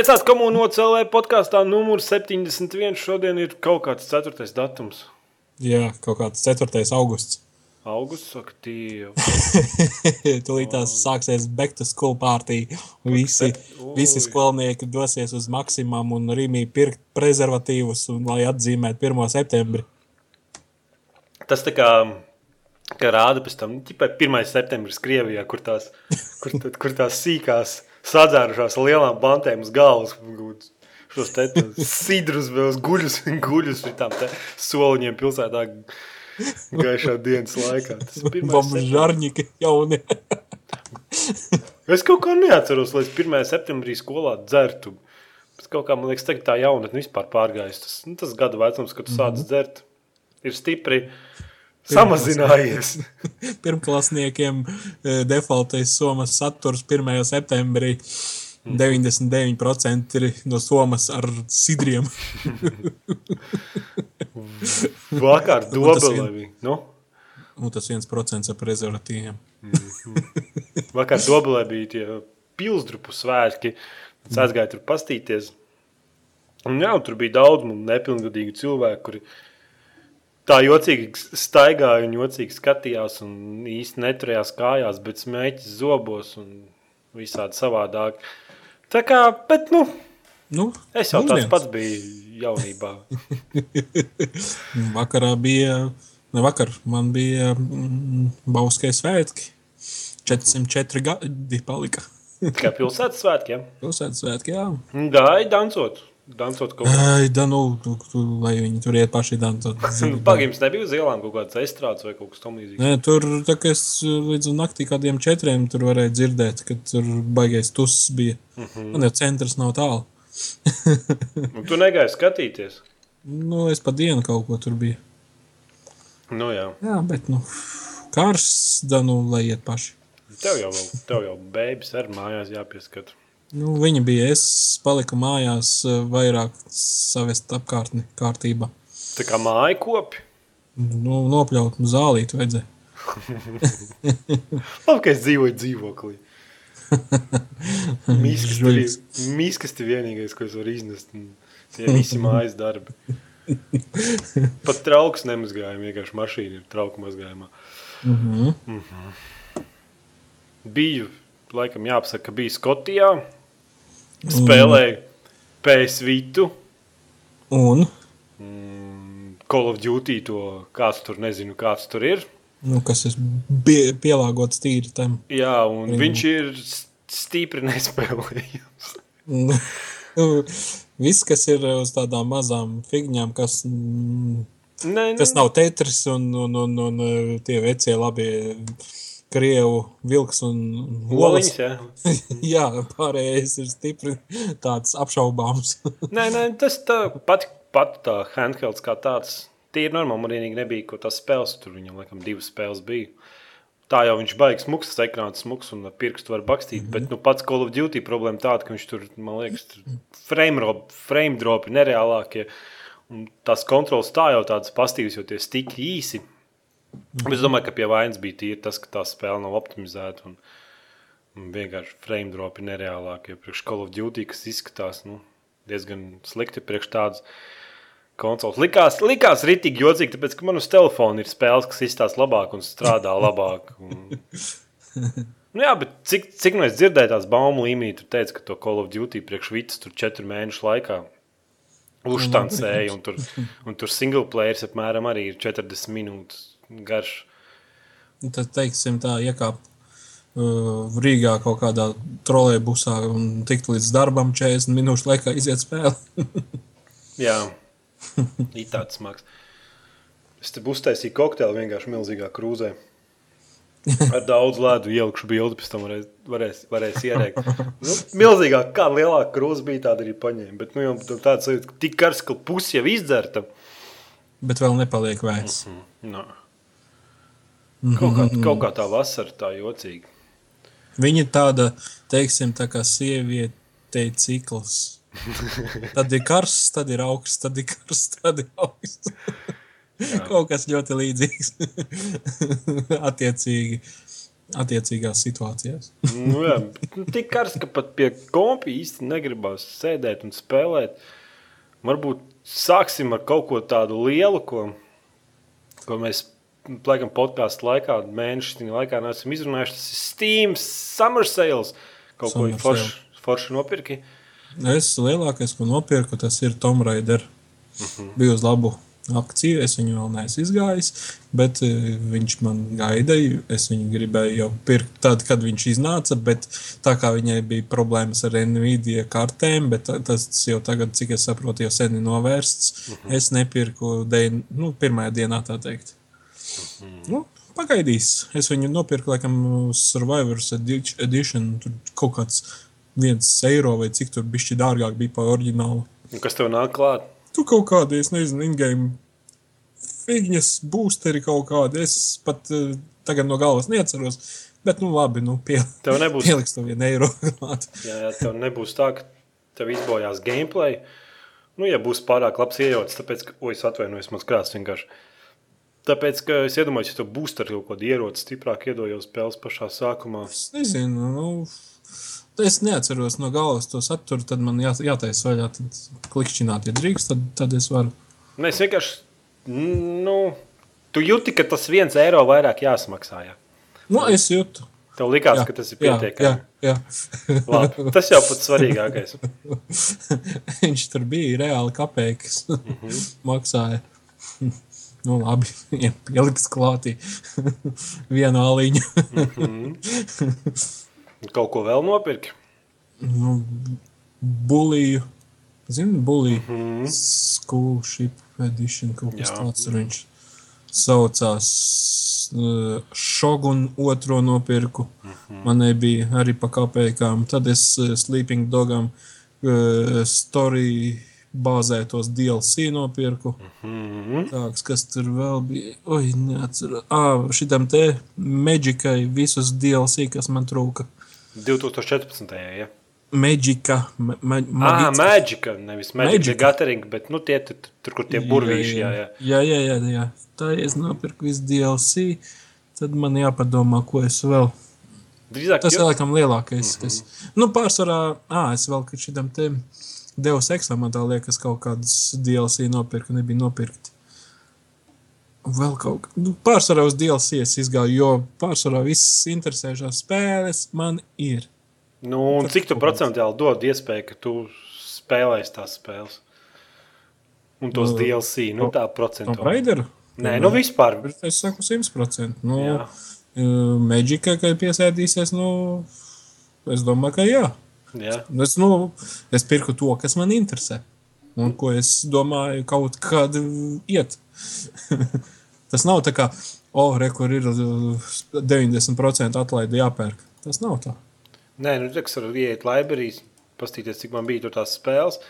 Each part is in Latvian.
Sveicināts komunālajā CLV podkāstā numur 71. Šodien ir kaut kāds 4. datums. Jā, kaut kāds 4. augusts. Augusts, saka, tie. Tūlīt tās sāksies back to school party. Visi, visi skolnieki dosies uz maksimām un Rīmī pirkt prezervatīvus, un, lai atzīmētu 1. septembri. Tas tā kā, kā rāda pēc tam, ķipai 1. septembris Krievijā, kur tās, kur, kur tās sīkās sadzērušās lielām bantēm uz galvas. Šos te sidrus vēl guļus, guļus šitām te soliņiem pilsētā gaišā dienas laikā. Tas ir pirmais žarņiki jauni. es kaut kā neatceros, lai es 1. septembrī skolā dzertu. Pēc kaut kā, man liekas, tagad tā jaunatne vispār pārgājis. Tas, nu, tas gada vecums, kad tu sāc -hmm. dzert, ir stipri samazinājies. Pirmklasniekiem eh, defaultais somas saturs 1. septembrī. 99% ir no somas ar sidriem. Vakar dobelē bija. Nu? Nu, tas 1% ar prezervatīviem. Vakar dobelē bija tie pilsdrupu svētki. Es aizgāju tur pastīties. Un jā, tur bija daudz nepilngadīgu cilvēku, kuri tā jocīgi staigāja un jocīgi skatījās un īsti neturējās kājās, bet smēķis zobos un visādi savādāk. Tā kā, bet, nu, nu es jau tāds pats biju jaunībā. Vakarā bija, ne vakar, man bija mm, Bauskai svētki. 404 gadi palika. Kā pilsētas svētkiem? Pilsētas svētki, jā. Gāja dancot. Dancot kaut kā. Da, nu, tu, tu, lai viņi tur iet paši dancot. Pagājums nebija uz ielām kaut kāds estrāds vai kaut kas tam līdzīgs. Nē, tur, tā kā es līdz naktī kādiem četriem tur varēju dzirdēt, ka tur baigais tuss bija. Mm -hmm. Man jau centrs nav tālu. nu, tu negāji skatīties? Nu, es pa dienu kaut ko tur biju. Nu, jā. Jā, bet, nu, karsts, da, nu, lai iet paši. Tev jau, tev jau bēbis ar mājās jāpieskata. Nu, viņa bija. Es paliku mājās eh, vairāk savest apkārtni kārtībā. Tā kā māja kopi? Nu, nopļaut zālīt vajadzēja. Labi, ka es dzīvoju dzīvoklī. Mīskas te vienīgais, ko es varu iznest. Tie visi mājas darbi. Pat trauks nemazgājumi, vienkārši mašīna ir trauku mazgājumā. Mm -hmm. Mm -hmm. Biju, laikam jāapsaka, ka biju Skotijā spēlēju PS Vitu. Un? Mm, Call of Duty to kāds tur nezinu, kāds tur ir. Nu, kas ir pie, pielāgots tīri tam. Jā, un Ringu. viņš ir stipri nespēlējams. Nu, viss, kas ir uz tādām mazām figņām, kas, mm, ne, ne. kas nav tetris un, un, un, un tie vecie labie krievu vilks un olas. Jā. jā, pārējais ir stipri tāds apšaubāms. nē, nē, tas tā, pat, pat tā handhelds kā tāds. Tīri normāli man vienīgi nebija, ko tas spēles, tur viņam laikam divas spēles bija. Tā jau viņš baigs smuks, ekrāns smuks un pirkstu var bakstīt, mm -hmm. bet nu pats Call of Duty problēma tāda, ka viņš tur, man liekas, frame, frame dropi nereālākie. Un tās kontrols tā jau tādas pastīvas, jo tie stiki īsi. Bet es domāju, ka pie vainas bija tīri tas, ka tā spēle nav optimizēta. Un, un vienkārši frame dropi nereālākie. Priekš Call of Duty, kas izskatās nu, diezgan slikti priekš tādas konsoles. Likās, likās ritīgi jocīgi, tāpēc, ka man uz telefona ir spēles, kas izstāsta labāk un strādā labāk. Un... Nu jā, bet cik, cik no es dzirdēju tās baumu līmenī, tu teici, ka to Call of Duty priekš vitas tur četru mēnešu laikā uztancēja, un tur, un tur single players apmēram arī ir 40 minūtes garš. Tad, teiksim, tā iekāpt uh, Rīgā kaut kādā trolēļbusā un tikt līdz darbam 40 minūšu laikā iziet spēle. Jā, ir tāds smags. Es te uztaisīju kokteili vienkārši milzīgā krūzē. Ar daudz ledu ielikšu bildi, pēc tam varēs, varēs, varēs ierēkt. Nu, milzīgāk, kā lielāka krūze bija, tāda arī paņēma. Bet nu, jau tāds sajūta, ka tik karsts, ka pusi jau izdzerta. Bet vēl nepaliek vērts. Mm -hmm. no. Kaut kā, kaut kā tā vasara tā jocīga. Viņa tāda, teiksim, tā kā sievietei cikls. tad ir karsts, tad ir augsts, tad ir karsts, tad ir augsts. kaut kas ļoti līdzīgs. Attiecīgi. attiecīgās situācijās. nu, jā, nu, tik karsts, ka pat pie kompija īsti negribas sēdēt un spēlēt. Varbūt sāksim ar kaut ko tādu lielu, ko, ko mēs laikam podkāstu laikā, mēnešu laikā neesam izrunājuši. Tas ir Steam Summer Sales. Kaut Summer ko forši, forši nopirki. Es lielākais, ko nopirku, tas ir Tom Raider. Uh mhm. -huh. Bija uz labu akciju. Es viņu vēl neesmu izgājis, bet uh, viņš man gaidīja. Es viņu gribēju jau pirkt tad, kad viņš iznāca, bet tā kā viņai bija problēmas ar Nvidia kartēm, bet tas jau tagad, cik es saprotu, jau sen ir novērsts. Uh mhm. -huh. Es nepirku dien, nu, pirmajā dienā, tā teikt. -huh. nu, pagaidīs. Es viņu nopirku, laikam, Survivors Edition. Tur kaut kāds viens eiro vai cik tur bija dārgāk bija par oriģinālu. Un kas tev nāk klāt? Tu kaut kādi, es nezinu, in-game figņas, boosteri kaut kādi. Es pat uh, tagad no galvas neatceros. Bet, nu, labi, nu, pie, tev nebūs. Pieliks to vienu eiro. jā, jā, tev nebūs tā, ka tev izbojās gameplay. Nu, ja būs pārāk labs ierocis, tāpēc, ka, oi, es atvainojos, mans krāsas vienkārši. Tāpēc, ka es iedomājos, ja tu būs ar kaut kādu ieroci stiprāk iedojos spēles pašā sākumā. Es nezinu, nu, es neatceros no galvas to saturu, tad man jā, jātaisa vaļā. Tad klikšķināt, ja drīkst, tad, tad es varu. Nē, nu, es vienkārši. Nu, tu jūti, ka tas viens eiro vairāk jāsamaksā. Jā. Nu, es jūtu. Tev likās, jā, ka tas ir pietiekami. Jā, jā, jā. Labi, tas jau pats svarīgākais. Viņš tur bija reāli kapeikas. Mm -hmm. Maksāja. Nu, labi, ieliks klātī vienu aliņu. mm -hmm. Kaut ko vēl nopirki? Nu, bulīju. Zinu, bulīju. Mm -hmm. School ship edition, kaut kas Jā. tāds ir viņš saucās. Uh, Šogun otro nopirku. Mm -hmm. Man nebija arī pa kāpējām. Tad es uh, Sleeping Dogam uh, story bāzētos DLC nopirku. Mm -hmm. Tāds, kas tur vēl bija? Oi, neatceros. Ah, šitam te Magicai visus DLC, kas man trūka. 2014. Ja? Maģika. Ma, ma, ah, Maģika. Nevis Maģika Gathering, bet nu, tie tur, kur tie burvīši. Jā, jā. Jā, jā, jā, jā. Tā, ja es nopirku visu DLC, tad man jāpadomā, ko es vēl. Drīzāk, Tas ir laikam lielākais. Mm -hmm. kas, nu, pārsvarā, ah, es vēl šitam te Deus Exam, man tā liekas, kaut kādas DLC nopirku, nebija nopirkti. Vēl kaut kā. Nu, pārsvarā uz DLC es izgāju, jo pārsvarā visas interesējošās spēles man ir. Nu, un Tad cik tu procentuāli dod iespēju, ka tu spēlēsi tās spēles? Un tos nu, DLC, nu tā procentuāli. No Raideru? Nē, nu vispār. Es saku 100%. Nu, jā. Magica, kad piesēdīsies, nu, es domāju, ka jā. Jā. Es, nu, es pirku to, kas man interesē. Un ko es domāju, kaut kad iet. Tas nav tā kā, oh, re, kur ir 90% atlaide jāpērk. Tas nav tā. Nē, nu, tas var iet librārijas, pastīties, cik man bija tur tās spēles.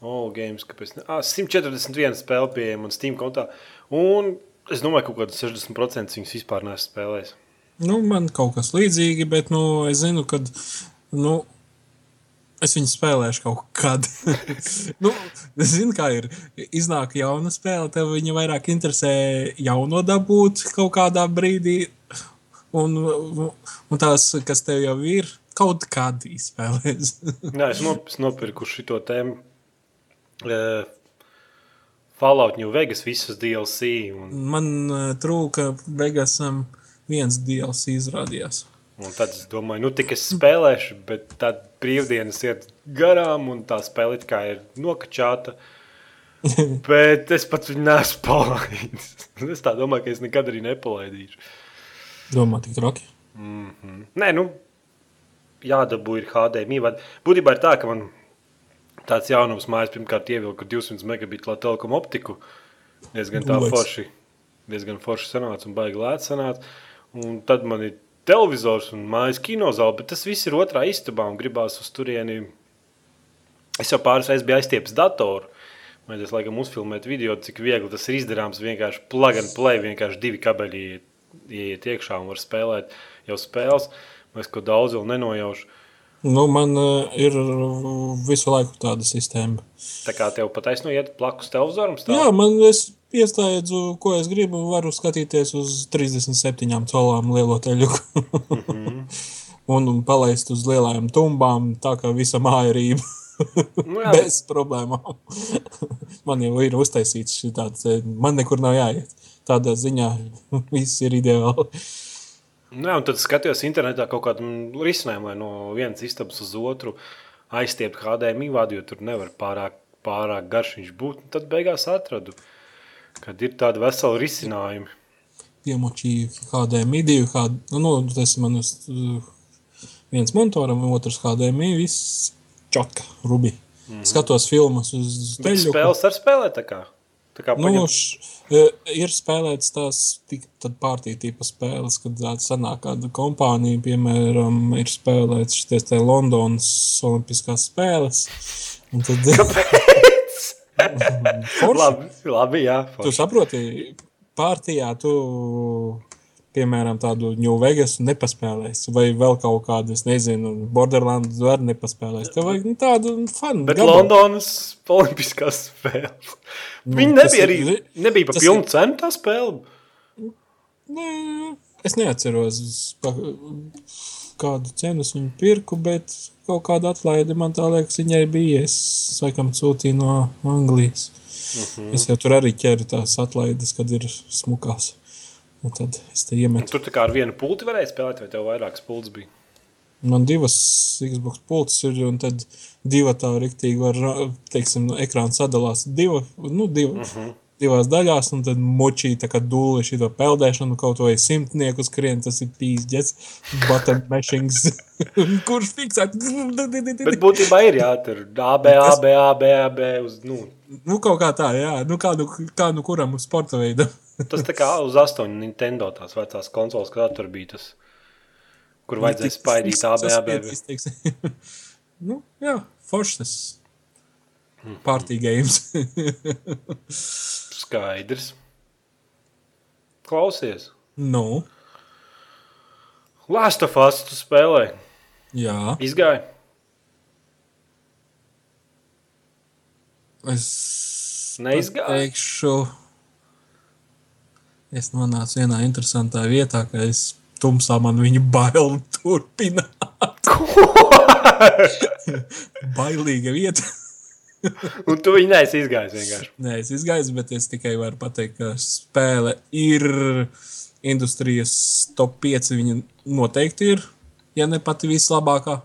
All games, kāpēc ne? Ah, 141 spēle pieejama un Steam kontā. Un es domāju, ka kaut kāds 60% viņas vispār neesmu spēlējis. Nu, man kaut kas līdzīgi, bet nu, es zinu, ka nu, Es viņu spēlēšu kaut kad. nu, es zinu, kā ir. Iznāk jauna spēle, tev viņa vairāk interesē jauno dabūt kaut kādā brīdī. Un, un tās, kas tev jau ir, kaut kādā izspēlēs. Nē, es, nop, es nopirku šo tēmu. Uh, Fallout New Vegas visas DLC. Un... Man uh, trūka Vegasam viens DLC izrādījās. Un tad es domāju, nu, tik es spēlēšu, bet tad brīvdienas iet garām, un tā spēle ir nokačāta. bet es pats viņu neesmu palaidis. es tā domāju, ka es nekad arī nepalaidīšu. Domā, tik traki? Mm -hmm. Nē, nu, jādabū ir HDMI. Būtībā ir tā, ka man tāds jaunums mājās pirmkārt ievilka 200 megabitu telekom optiku. Diezgan tā forši, diezgan forši sanāca un baigi lēts sanāca. Un tad man ir televizors un mājas kinozāle, bet tas viss ir otrā istabā un gribās uz turieni. Es jau pāris reizes biju aizstiepis datoru. Mēģinājums, laikam, uzfilmēt video, cik viegli tas ir izdarāms. Vienkārši plug and play, vienkārši divi kabeļi ieiet iekšā un var spēlēt jau spēles. Es kaut daudz vēl nenojaušu. Nu, man uh, ir visu laiku tāda sistēma. Tā kā tev patiesībā iet blakus televizoram? Stāv? Jā, man es ieslēdzu, ko es gribu. Varu skatīties uz 37 colām lielo teļu. mm -hmm. un, un palaist uz lielām tumbām, tā kā visa māja rība. nu, jā. Bez problēmām. man jau ir uztaisīts šī tāds, man nekur nav jāiet. Tādā ziņā viss ir ideāli. Nu, jā, un tad skatījos internetā kaut kādu risinājumu, lai no vienas istabas uz otru aizstiept HDMI vadu, jo tur nevar pārāk, pārāk garš viņš būt. Tad beigās atradu, kad ir tādi veseli risinājumi. Piemočīja HDMI divi, HD, nu, nu, tas man uz viens monitoram, otrs HDMI, viss čotka, rubi. Mm -hmm. Skatos filmas uz teļu. Spēles ar spēlē tā kā? Nu, š, e, ir spēlēts tās pārtītīpa spēles, kad sanāk kāda kompānija, piemēram, ir spēlēts šities te Londonas olimpiskās spēles. Un tad... Labi, labi, jā. Forši. Tu saproti, pārtījā tu piemēram, tādu New Vegas nepaspēlēs, vai vēl kaut kādu, es nezinu, Borderlands var nepaspēlēs. Tev vajag nu, tādu fanu. Bet gabalu. Londonas olimpiskās spēles. Nu, Viņi nebija arī, ir, nebija pa pilnu ir... cenu tā spēle. Nē, es neatceros, kādu cenu viņu pirku, bet kaut kāda atlaide man tā liekas, viņai bija. Es laikam sūtīju no Anglijas. Uh mhm. -huh. Es jau tur arī ķeru tās atlaides, kad ir smukās. Un tad es te iemetu. Un tur tā kā ar vienu pulti varēja spēlēt, vai tev vairākas pults bija? Man divas Xbox pults ir, un tad divi tā riktīgi var, teiksim, no ekrāna sadalās diva, nu, diva, uh mhm. -huh. divās daļās, un tad močī tā kā dūli šito peldēšanu, kaut vai simtnieku skrien, tas ir pīzģets, button mashings, kurš fiksēt. Bet būtībā ir, jā, tur AB, AB, AB, AB, uz, nu. Nu, kaut kā tā, jā, nu, kā nu, kā nu kuram uz sporta veida. Tas tā kā uz astoņu Nintendo tās vecās konsoles, kad tur bija tas, kur vajadzēja spaidīt ABAB. nu, jā, foršas. Party games. Skaidrs. Klausies. Nu. Last of Us tu spēlē. Jā. Izgāja. Es neizgāju. Teikšu, es nonācu vienā interesantā vietā, ka es tumsā man viņa bail turpināt. Bailīga vieta. Un tu viņu neesi izgājis vienkārši. Nē, es izgāju, bet es tikai varu pateikt, ka spēle ir industrijas top 5. Viņa noteikti ir, ja ne pati vislabākā.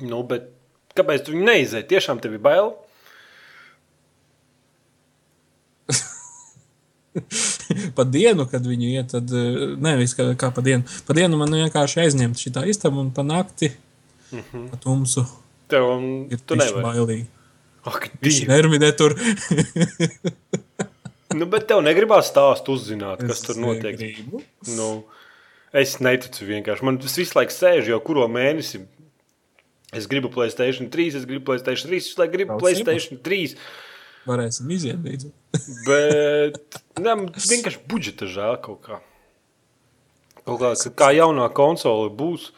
Nu, bet kāpēc tu viņu neizēji? Tiešām tev ir bail? pa dienu, kad viņi iet, tad eh, nevis kā, kā pa dienu. Pa dienu man vienkārši aizņemt šī istaba un pa nakti mm -hmm. pa tumsu. Tev um, ir tu nevari. bailīgi. Ak, Viņš nervinē tur. nu, bet tev negribās stāst uzzināt, kas es tur notiek. Negribu. Nu, es neticu vienkārši. Man tas visu laiku sēž jau kuro mēnesi. Es gribu Playstation 3, es gribu Playstation 3, es gribu Playstation 3 varēsim iziet beidzot. Bet ne, vienkārši budžeta žēl kaut kā. Kaut kā, kā jaunā konsole būs.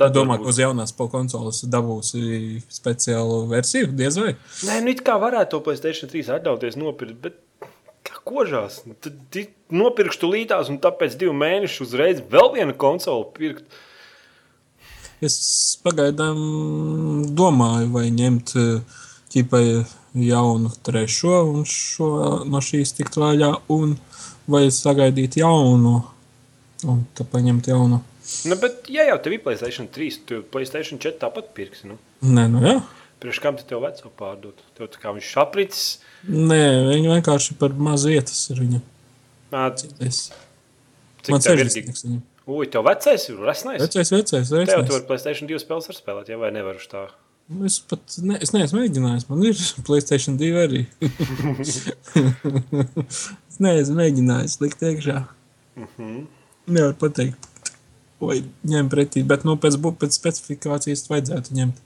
Tad domā, ka uz jaunās konsoles dabūsi speciālu versiju, diez vai? Nē, nu it kā varētu to Playstation 3 atļauties nopirkt, bet kā kožās. Nu, tad nopirkšu līdās un tāpēc divu mēnešu uzreiz vēl vienu konsoli pirkt. Es pagaidām domāju, vai ņemt ķipai jaunu trešo un šo, no šīs tikt vaļā, un vai sagaidīt jaunu, un tad paņemt jaunu. Nu, bet, ja jau tev ir Playstation 3, tu Playstation 4 tāpat pirksi, nu? Nē, nu jā. Priekš kam tu tev veco pārdot? Tev tā kā viņš apricis? Nē, viņa vienkārši par maz vietas ir viņa. Nā, es. Cik Man tev ir? Viņam. Ui, tev vecais ir resnais? Vecais, vecais, resnais. Tev tu var Playstation 2 spēles var spēlēt, ja vai nevaru tā? Nu, es pat ne, es neesmu mēģinājis. Man ir Playstation 2 arī. es neesmu mēģinājis likt iekšā. Mm -hmm. Nevar pateikt, vai ņemt pretī. Bet nu, pēc, pēc specifikācijas vajadzētu ņemt.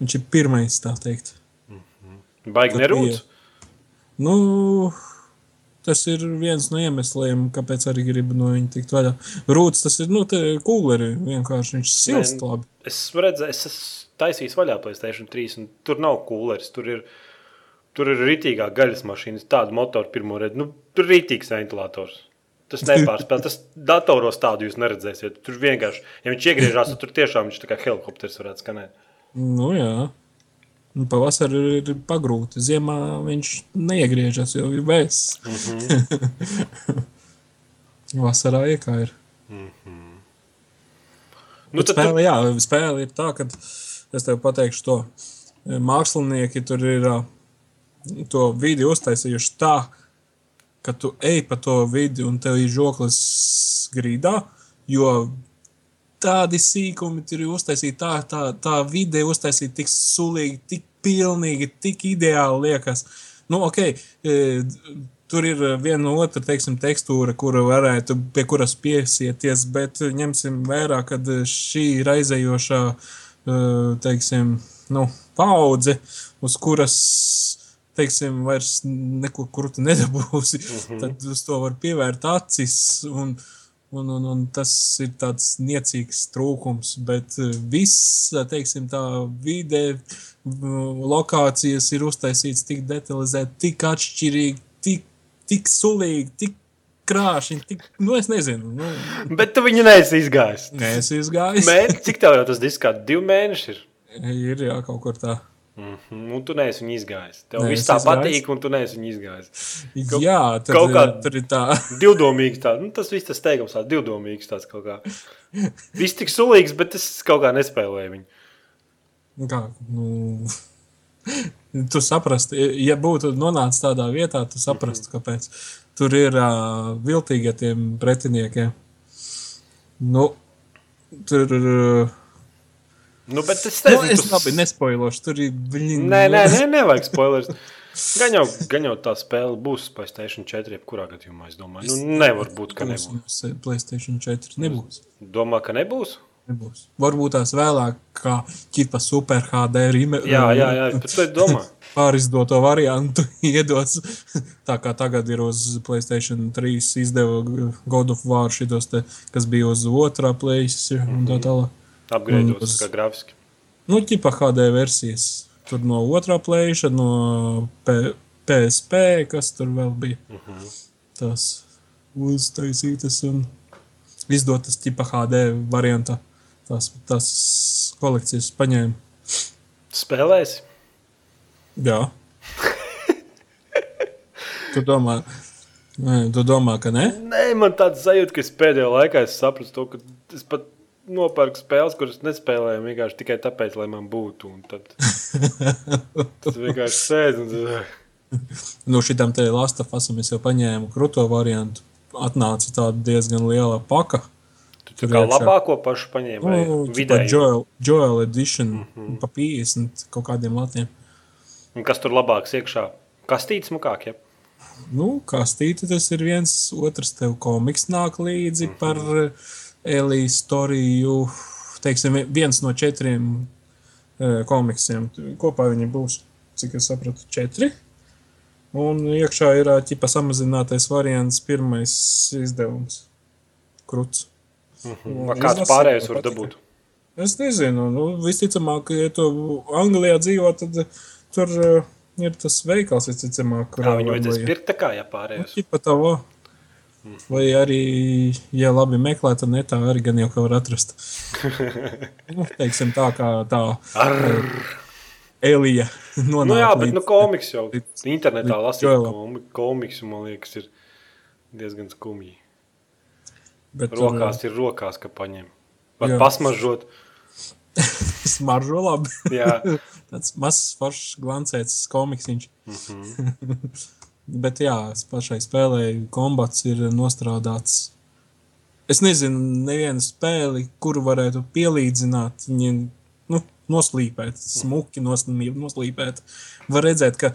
Viņš ir pirmais, tā teikt. Mm -hmm. Baigi nerūc? Nu, Tas ir viens no iemesliem, kāpēc arī gribu no viņa tikt vaļā. Rūts tas ir, nu, kūleri vienkārši, viņš silst labi. Es redzēju, es esmu taisījis vaļā Playstation 3, un tur nav kūleris, tur ir, tur ir ritīgā gaļas mašīnas, tāda motora pirmo redzi, nu, tur ir ritīgs ventilators. Tas nepārspēlē. Tas datoros tādu jūs neredzēsiet. Tur vienkārši, ja viņš iegriežas, tad tur tiešām viņš tā kā helikopters varētu skanēt. Nu, jā. Nu, pavasarī ir pagrūti. Ziemā viņš neiegriežas, jo ir vēss. Mm -hmm. Vasarā iekā ir. Mm -hmm. nu, tad, spēle, jā, spēle ir tā, ka es tev pateikšu to. Mākslinieki tur ir to vidi uztaisījuši tā, ka tu ej pa to vidi un tev ir žoklis grīdā, jo tādi sīkumi tur ir uztaisīti, tā, tā, tā vide uztaisīta tik sulīgi, tik pilnīgi, tik ideāli liekas. Nu, ok, e, tur ir viena otra, teiksim, tekstūra, kura varētu, pie kuras piesieties, bet ņemsim vērā, ka šī ir aizējošā, e, teiksim, nu, paudze, uz kuras teiksim, vairs neko krūti nedabūsi, mm -hmm. tad uz to var pievērt acis. Un, un, un, un tas ir tāds niecīgs trūkums. Bet eh, viss, teiksim, tā vide, lokācijas ir uztaisīts tik detalizēti, tik atšķirīgi, tik, tik sulīgi, tik krāšņi, tik, nu, es nezinu. Nu. Bet tu viņu neesi izgājis. Nē, es izgāju. Cik tev jau tas disks kā divi mēneši ir? Ir, jā, kaut kur tā. Mm -hmm. Un tu neesi viņu izgājis. Tev Nē, viss tā patīk, un tu neesi viņu izgājis. Kaut, jā, tad, kaut kā tur ir tā. divdomīgs tāds, nu, tas viss tas teikums tāds divdomīgs tāds kaut kā. Viss tik sulīgs, bet es kaut kā nespēlēju viņu. Kā, nu... tu saprastu, ja būtu nonācis tādā vietā, tu saprastu, mm -hmm. kāpēc. Tur ir uh, viltīgi ar tiem pretiniekiem. Nu, tur ir... Uh, Nu, bet es nezinu, nu, es tu... labi nespoilošu. Tur ir viņi. Nē, nē, nē, nevajag spoilers. Gan jau, gan jau tā spēle būs Playstation 4, jebkurā gadījumā. Es domāju, nu, nevar būt, ka nebūs. Playstation 4 nebūs. Domā, ka nebūs? Nebūs. Varbūt tās vēlāk, kā ķipa super HD rime. Jā, jā, jā, bet tu domā. Pārizdoto variantu iedos. Tā kā tagad ir uz Playstation 3 izdeva God of War šitos te, kas bija uz otrā Playstation un tā tālāk. Apgriežot kā grafiski. Nu, ķipa HD versijas. Tur no otrā plēša, no P PSP, kas tur vēl bija. Uh mhm. -huh. Tas uztaisītas un izdotas ķipa HD variantā. Tās, tās kolekcijas paņēma. Spēlēsi? Jā. tu domā, Nē, tu domā, ka nē? Nē, man tāds sajūta, ka es pēdējā laikā es sapratu to, ka es pat nopērku spēles, kuras nespēlēju vienkārši tikai tāpēc, lai man būtu. Tad tas vienkārši sēž. Un... nu, šitam te Last of Us mēs jau paņēmu krūto variantu. Atnāca tāda diezgan liela paka. Tu tur kā iekšā. labāko pašu paņēmi? Nu, vidēji? Joel, Joel Edition mm -hmm. pa 50 kaut kādiem latiem. Un kas tur labāks iekšā? Kastītes mukāk, ja? Nu, kastīte tas ir viens, otrs tev komiks nāk līdzi mm -hmm. par Elijas storiju, teiksim, viens no četriem uh, komiksiem. Kopā viņi būs, cik es sapratu, četri. Un iekšā ir ķipa samazinātais variants, pirmais izdevums. Kruts. Mm -hmm. Kāds pārējais var dabūt? Es nezinu. Nu, visticamāk, ja tu Anglijā dzīvo, tad tur uh, ir tas veikals, visticamāk, kurā viņu vajadzēs pirkt tā kā, ja pārējais. Nu, ķipa tā, Vai arī, ja labi meklē, tad netā arī gan jau kā var atrast. nu, teiksim tā kā tā. Ar... Elija nonāk. Nu jā, bet nu, komiks jau internetā lasīt komiks, man liekas, ir diezgan skumji. Bet, rokās uh, ir rokās, ka paņem. Var jā. pasmažot. Smaržo labi. jā. Tāds mazs foršs glancēts komiksiņš. Mm -hmm. Bet jā, pašai spēlē kombats ir nostrādāts. Es nezinu, nevienu spēli, kuru varētu pielīdzināt, viņa nu, noslīpēt, smuki noslīpēt. Var redzēt, ka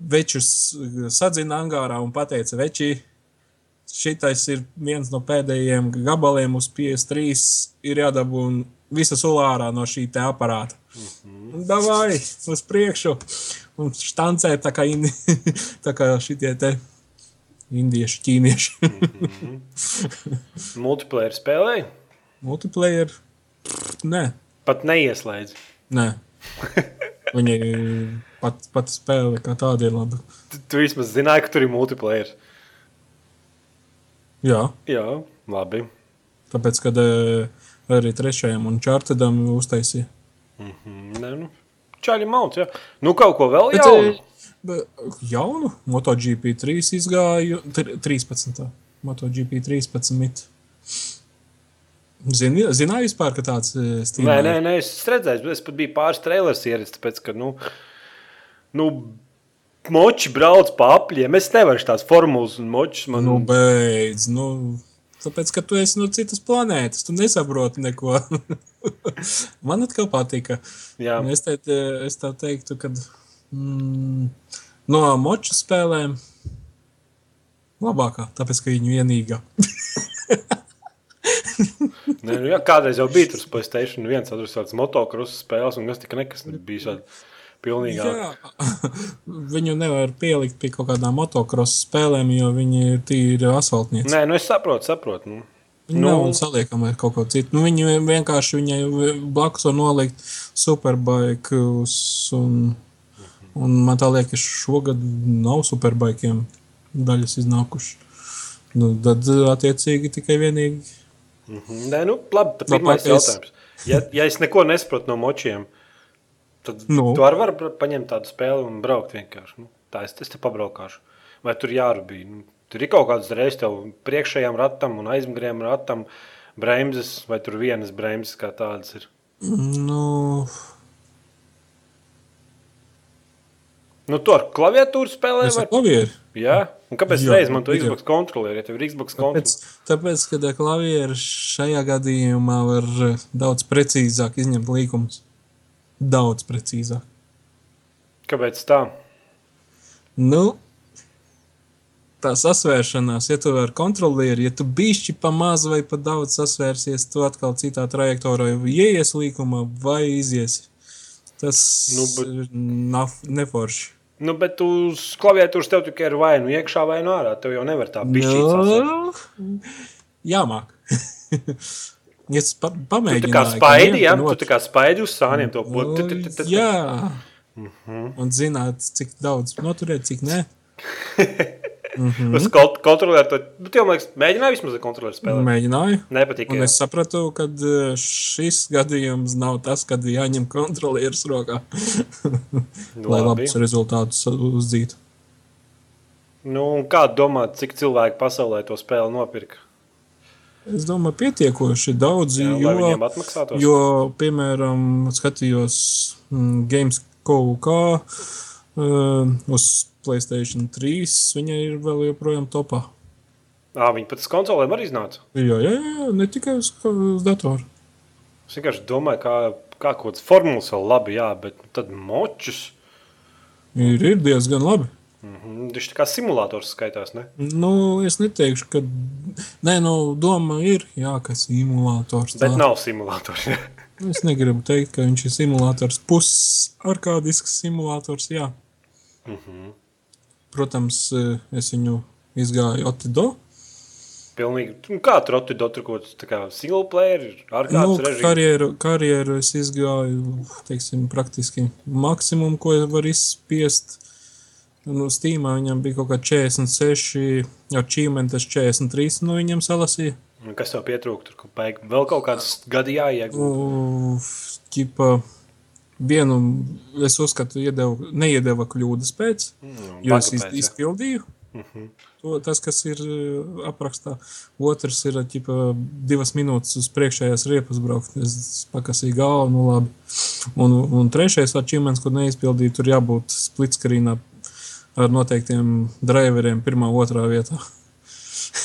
večus sadzina angārā un pateica, veči, šitais ir viens no pēdējiem gabaliem uz PS3, ir jādabū visa sulārā no šī te aparāta. Mm -hmm. Davai, uz priekšu! Un štancē tā kā, in, tā kā šitie te indieši, ķīnieši. mm -hmm. Multiplayer spēlēji? Multiplayer? Nē. Pat neieslēdz. Nē. Viņa pat, pat spēle kā tāda ir laba. Tu, tu vismaz zināji, ka tur ir multiplayer. Jā. Jā, labi. Tāpēc, kad uh, arī trešajam un čārtadam uztaisīja. Mm -hmm. Nē, nu, čāļi mauts, jā. Nu, kaut ko vēl jaunu. Bet, jaunu MotoGP 3 izgāju, 13. MotoGP 13. Zini, zināju vispār, ka tāds stīvs. Nē, nē, nē, es redzēju, es pat biju pāris trailers ieredzis, tāpēc, ka, nu, nu moči brauc pa apļiem, es nevaru tās formulas un močus man. Nu, beidz, nu. Tāpēc, ka tu esi no citas planētas, tu nesaproti neko. Man atkal patika. Jā. Es, te, es tā teiktu, ka mm, no moču spēlēm labākā, tāpēc, ka viņa vienīgā. Nē, nu, jā, kādreiz jau bija tur Playstation viens, tur bija motocross spēles, un tas tika nekas nebija šāds. Pilnīgā. Jā, viņu nevar pielikt pie kaut kādām motocross spēlēm, jo viņi ir tīri asfaltnieci. Nē, nu es saprotu, saprotu. Nu. Viņi nu, nav saliekami ar kaut ko citu. Nu, viņi vienkārši viņai blakus var nolikt superbaikus. Un, un man tā liekas, šogad nav superbaikiem daļas iznākušas. Nu, tad, attiecīgi, tikai vienīgi. -hmm. Nē, nu, labi, tad pirmais jautājums. Ja, ja es neko nesaprotu no močiem, Tad nu. tu arī vari paņemt tādu spēli un braukt vienkārši. Nu, tā es, es te pabraukāšu. Vai tur jārubī? Nu, tur ir kaut kādas reizes tev priekšējām ratam un aizmugurējām ratam bremzes, vai tur vienas bremzes kā tādas ir? Nu. Nu, tu ar klaviatūru spēlē vai klavieri? Jā, un kāpēc reiz man to Xbox kontrolieri, ja tev ir Xbox kontrolieri? Tāpēc, tāpēc ka klavieri šajā gadījumā var daudz precīzāk izņemt līkumus daudz precīzāk. Kāpēc tā? Nu, tā sasvēršanās, ja tu ar kontrolieri, ja tu bišķi pa maz vai pa daudz sasvērsies, tu atkal citā trajektorā ieies līkumā vai iziesi. Tas nu, bet... nav neforši. Nu, bet uz klaviatūras tev tikai ir vai nu iekšā, vai nu ārā. Tev jau nevar tā bišķīt. Nu, jāmāk. Ja es pa, pamēģināju, tu tā kā spaidi, ja? tu tā kā spaidi uz sāniem to būtu. Nu, jā. Mhm. Un zināt, cik daudz noturēt, cik nē. Mm -hmm. Uz kontrolieru to bet, jau, liekas, mēģināju vismaz kontrolieru spēlēt. Mēģināju. Nepatika. Un es sapratu, ka e, šis gadījums nav tas, kad jāņem kontrolieris rokā. lai labus rezultātus uzdzītu. Nu, kā domāt, cik cilvēki pasaulē to spēli nopirka? Es domāju, pietiekoši daudzi. Jā, jo, jo, piemēram, skatījos mm, Games kaut kā uh, uz Playstation 3, viņa ir vēl joprojām topā. À, viņa pat uz konsolēm arī iznāca. Jā, jā, jā, ne tikai uz, uz datoru. Es vienkārši domāju, kā, kā kaut kāds formulas vēl labi, jā, bet tad močus. Ir, ir diezgan labi. Mm -hmm. Viņš tā kā simulators skaitās, ne? Nu, es neteikšu, ka. Nē, nu, doma ir, jā, ka simulators. Tā. Bet nav simulators. es negribu teikt, ka viņš ir simulators. Pusarkādisks simulators, jā. Mm -hmm. Protams, es viņu izgāju Otido. Pilnīgi. Nu, kā tur Otido, tur kaut kāds single player, ar kādu nu, režīmu? Karjeru, karjeru es izgāju, teiksim, praktiski maksimumu, ko var izspiest Nu, Steamā viņam bija kaut kā 46, jau čīmentas 43, nu viņam salasīja. Un kas tev pietrūka? Tur baig, vēl kaut kāds gadi jāiegūt. Ķipa, vienu es uzskatu, iedevu, neiedeva kļūdas pēc, mm, jo es iz, izpildīju. Mm -hmm. To, tas, kas ir aprakstā, otrs ir ķipa, divas minūtes uz priekšējās riepas braukt. Es pakasīju galvu, nu labi. Un, un trešais achievements, ko neizpildīju, tur jābūt splitskarīnā ar noteiktiem driveriem, pirmā, otrā vietā.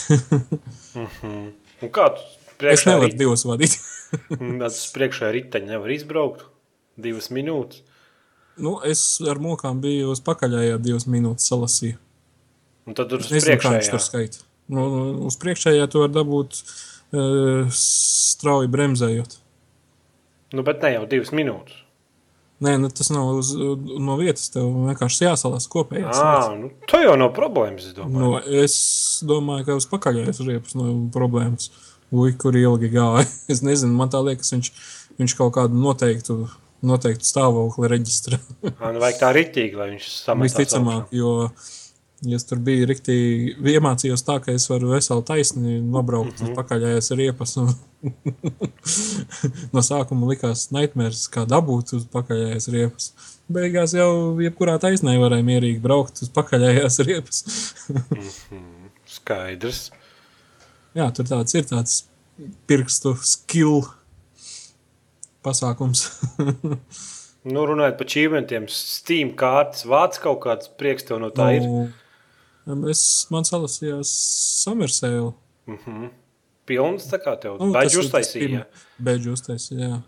mm -hmm. Un kā tu es nevaru rit... divas vadīt? Tas priekšā riteņi nevar izbraukt divas minūtes. Nu, es ar mokām biju uz pakaļējā divas minūtes salasīju. Un tad tur uz priekšējā. Tur skaita. Nu, nu, uz priekšējā tu var dabūt uh, strauji bremzējot. Nu, bet ne jau divas minūtes. Nē, nu, tas nav uz, no vietas. Tev vienkārši jāsalās kopējā. Ah, nu, tā jau nav problēmas. Es domāju, no, es domāju ka uz pakaļējas riepas nav no problēmas. Ui, kur ilgi gāja. Es nezinu, man tā liekas, viņš, viņš kaut kādu noteiktu, noteiktu stāvokli reģistrē. ah, nu, vajag tā ritīgi, lai viņš sametās. Visticamāk, jo Ja es tur biju rīktīgi, iemācījos tā, ka es varu veseli taisni nobraukt mm -hmm. uz pakaļējās riepas. Un no sākuma likās naitmērs, kā dabūt uz pakaļējās riepas. Beigās jau jebkurā taisnē varēja mierīgi braukt uz pakaļējās riepas. mm -hmm. Skaidrs. Jā, tur tāds ir tāds pirkstu skill pasākums. nu, runājot par čīmentiem, Steam kārtas, vāc kaut kāds prieks tev no tā nu, ir. Es man salasījās Summersēlu. Mm -hmm. Pilns tā kā tev nu, beidz uztaisīja. Beidz uztaisīja, jā.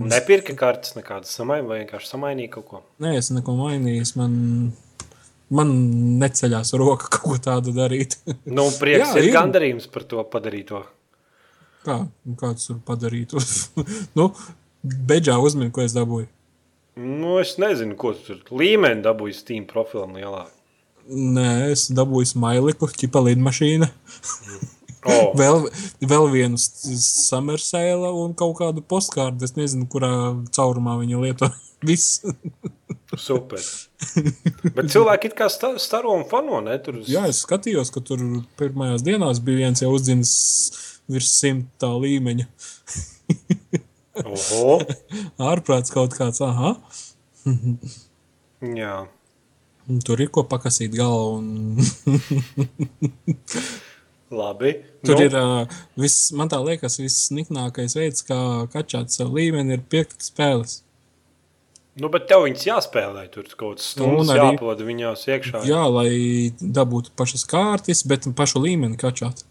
Un nepirka kartes nekādas samainīja, vai vienkārši samainīja kaut ko? Nē, es neko mainīju. Man, man neceļās roka kaut ko tādu darīt. nu, prieks jā, ir, ir gandarījums par to padarīto. Kā? Kāds tur padarītu? nu, beidžā uzmini, ko es dabūju. Nu, es nezinu, ko tu tur līmeni dabūji Steam profilam lielā. Nē, es dabūju smaiļu, ķipa lidmašīna. Oh. vēl, vēl vienu samersēlu un kaut kādu postkārdu. Es nezinu, kurā caurumā viņa lieto. Viss. Super. Bet cilvēki it kā staro un fano, ne? Tur... Jā, es skatījos, ka tur pirmajās dienās bija viens jau uzdzinis virs simtā līmeņa. Oho! Ārprāts kaut kāds, aha. Jā. Tur ir ko pakasīt galvu. Un... Labi. Tur nu. ir uh, viss, man tā liekas, viss niknākais veids, kā kačāt savu līmeni, ir piekt spēles. Nu, bet tev viņas jāspēlē, tur kaut kāds stundas arī, jāpavada viņās iekšā. Jā, lai dabūtu pašas kārtas, bet pašu līmeni kačāt.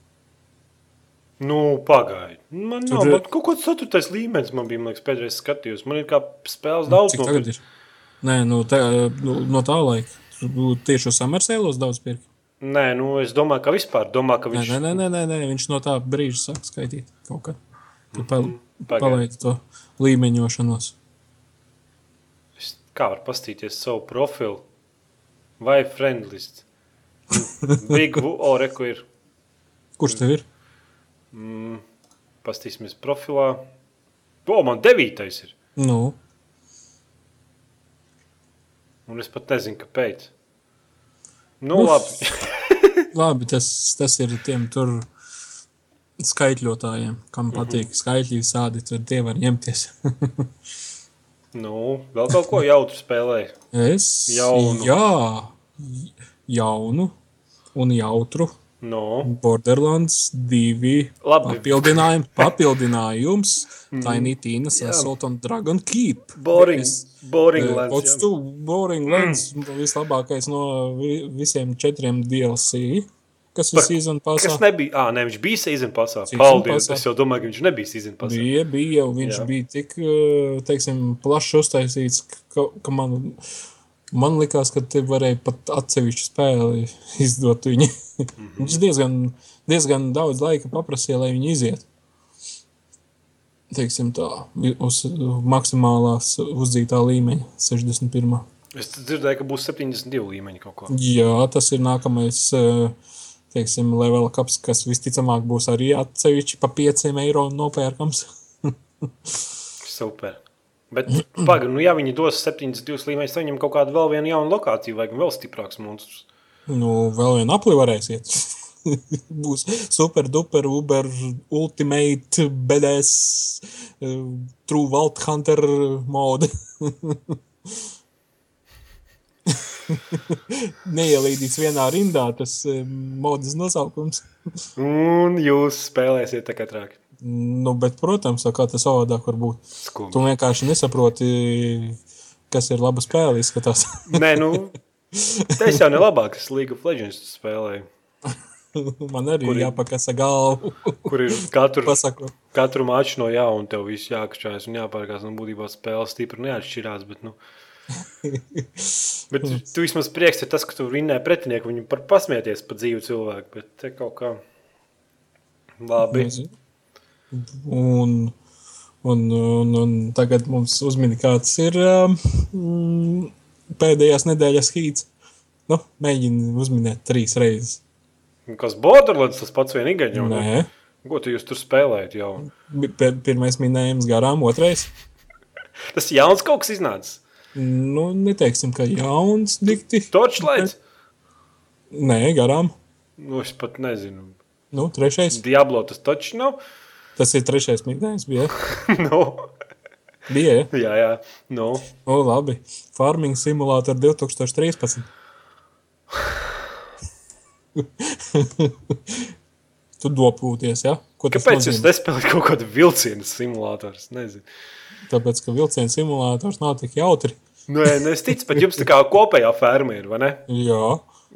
Nu, pagaidi. Man tur... nav, man kaut kāds ceturtais līmenis man bija, man liekas, pēdējais skatījums. Man ir kā spēles daudz. Cik tagad ir? Nē, nu, te, nu, no tā laika. Tieši uz Summersēlos daudz pirkt? Nē, nu es domāju, ka vispār domā, ka viņš... Nē, nē, nē, nē, nē, viņš no tā brīža sāk skaitīt kaut kā. Tu pal mm -hmm. palaidi to līmeņošanos. Es kā var pastīties savu profilu? Vai friendlist? Big Oreku ir. Kurš tev ir? Mm, pastīsimies profilā. O, man devītais ir. Nu. Un es pat nezinu, kāpēc. Nu, Uf. labi. labi, tas, tas ir tiem tur skaitļotājiem, kam mhm. patīk mm -hmm. skaitļi sādi, tad tie var ņemties. nu, vēl kaut ko jautru spēlēju. Es? Jaunu. Jā, jaunu un jautru. No. Borderlands 2 papildinājums, papildinājums mm. Tiny Tina's Assault on Dragon Keep. Boring, es, boring uh, Lands. Pots tu, Boring Lands, mm. vislabākais no visiem četriem DLC. Kas ir season pasā? Kas nebija, ā, ne, viņš bija season pasā. Paldies, pasā. es jau domāju, ka viņš nebija season pasā. Bija, bija, un viņš Jā. bija tik, teiksim, plaši uztaisīts, ka, ka man Man liekas, ka te varēja pat atsevišķu spēli izdot viņu. Mm -hmm. Viņš diezgan, diezgan daudz laika paprasīja, lai viņi iziet. Teiksim tā, uz maksimālās uzdzītā līmeņa, 61. Es dzirdēju, ka būs 72 līmeņi kaut ko. Jā, tas ir nākamais, teiksim, level kaps, kas visticamāk būs arī atsevišķi pa 5 eiro nopērkams. Super. Bet, pagaidi, nu, ja viņi dos 72 līmeņus, tad viņam kaut kādu vēl vienu jaunu lokāciju vajag vēl stiprāks monstrs. Nu, vēl vienu apli varēsiet. Būs super, duper, uber, ultimate, BDS, uh, true vault hunter mode. Neielīdīts vienā rindā tas uh, modes nosaukums. Un jūs spēlēsiet tā katrāk. Nu, bet, protams, kā tas savādāk var būt. Skumbi. Tu vienkārši nesaproti, kas ir laba spēle. Izskatās. Nē, nu, tas jau ne labāk, kas League of Legends spēlēja. Man arī ir jāpakasa galva. kur ir katru, Pasaku. katru maču no jauna, un tev viss jākačājas un jāpārkās. Nu, būtībā spēle stipri neatšķirās, bet, nu, bet tu vismaz prieks ir tas, ka tu vinnē pretinieku, viņu par pasmieties pa dzīvu cilvēku, bet te kaut kā labi. Nezinu. Un, Un, un, un tagad mums uzmini, kāds ir um, pēdējās nedēļas hīts. Nu, mēģini uzminēt trīs reizes. Kas Borderlands tas pats vienīgais? Nē. Ko tu jūs tur spēlējat jau? Pir, pirmais minējums garām, otrais. tas jauns kaut kas iznācis. Nu, neteiksim, ka jauns dikti. Torchlights? Nē, garām. Nu, es pat nezinu. Nu, trešais. Diablo tas taču nav. Tas ir trešais minējums, bija. no. Bija, ja? Jā, jā. No. O, labi. Farming simulātor 2013. tu dopūties, ja? Ko Kāpēc jūs nespēlējat kaut kādu vilcienu simulātoru? Nezinu. Tāpēc, ka vilcienu simulators nav tik jautri. Nē, nu es ticu, bet jums tā kā kopējā ferma ir, vai ne? Jā.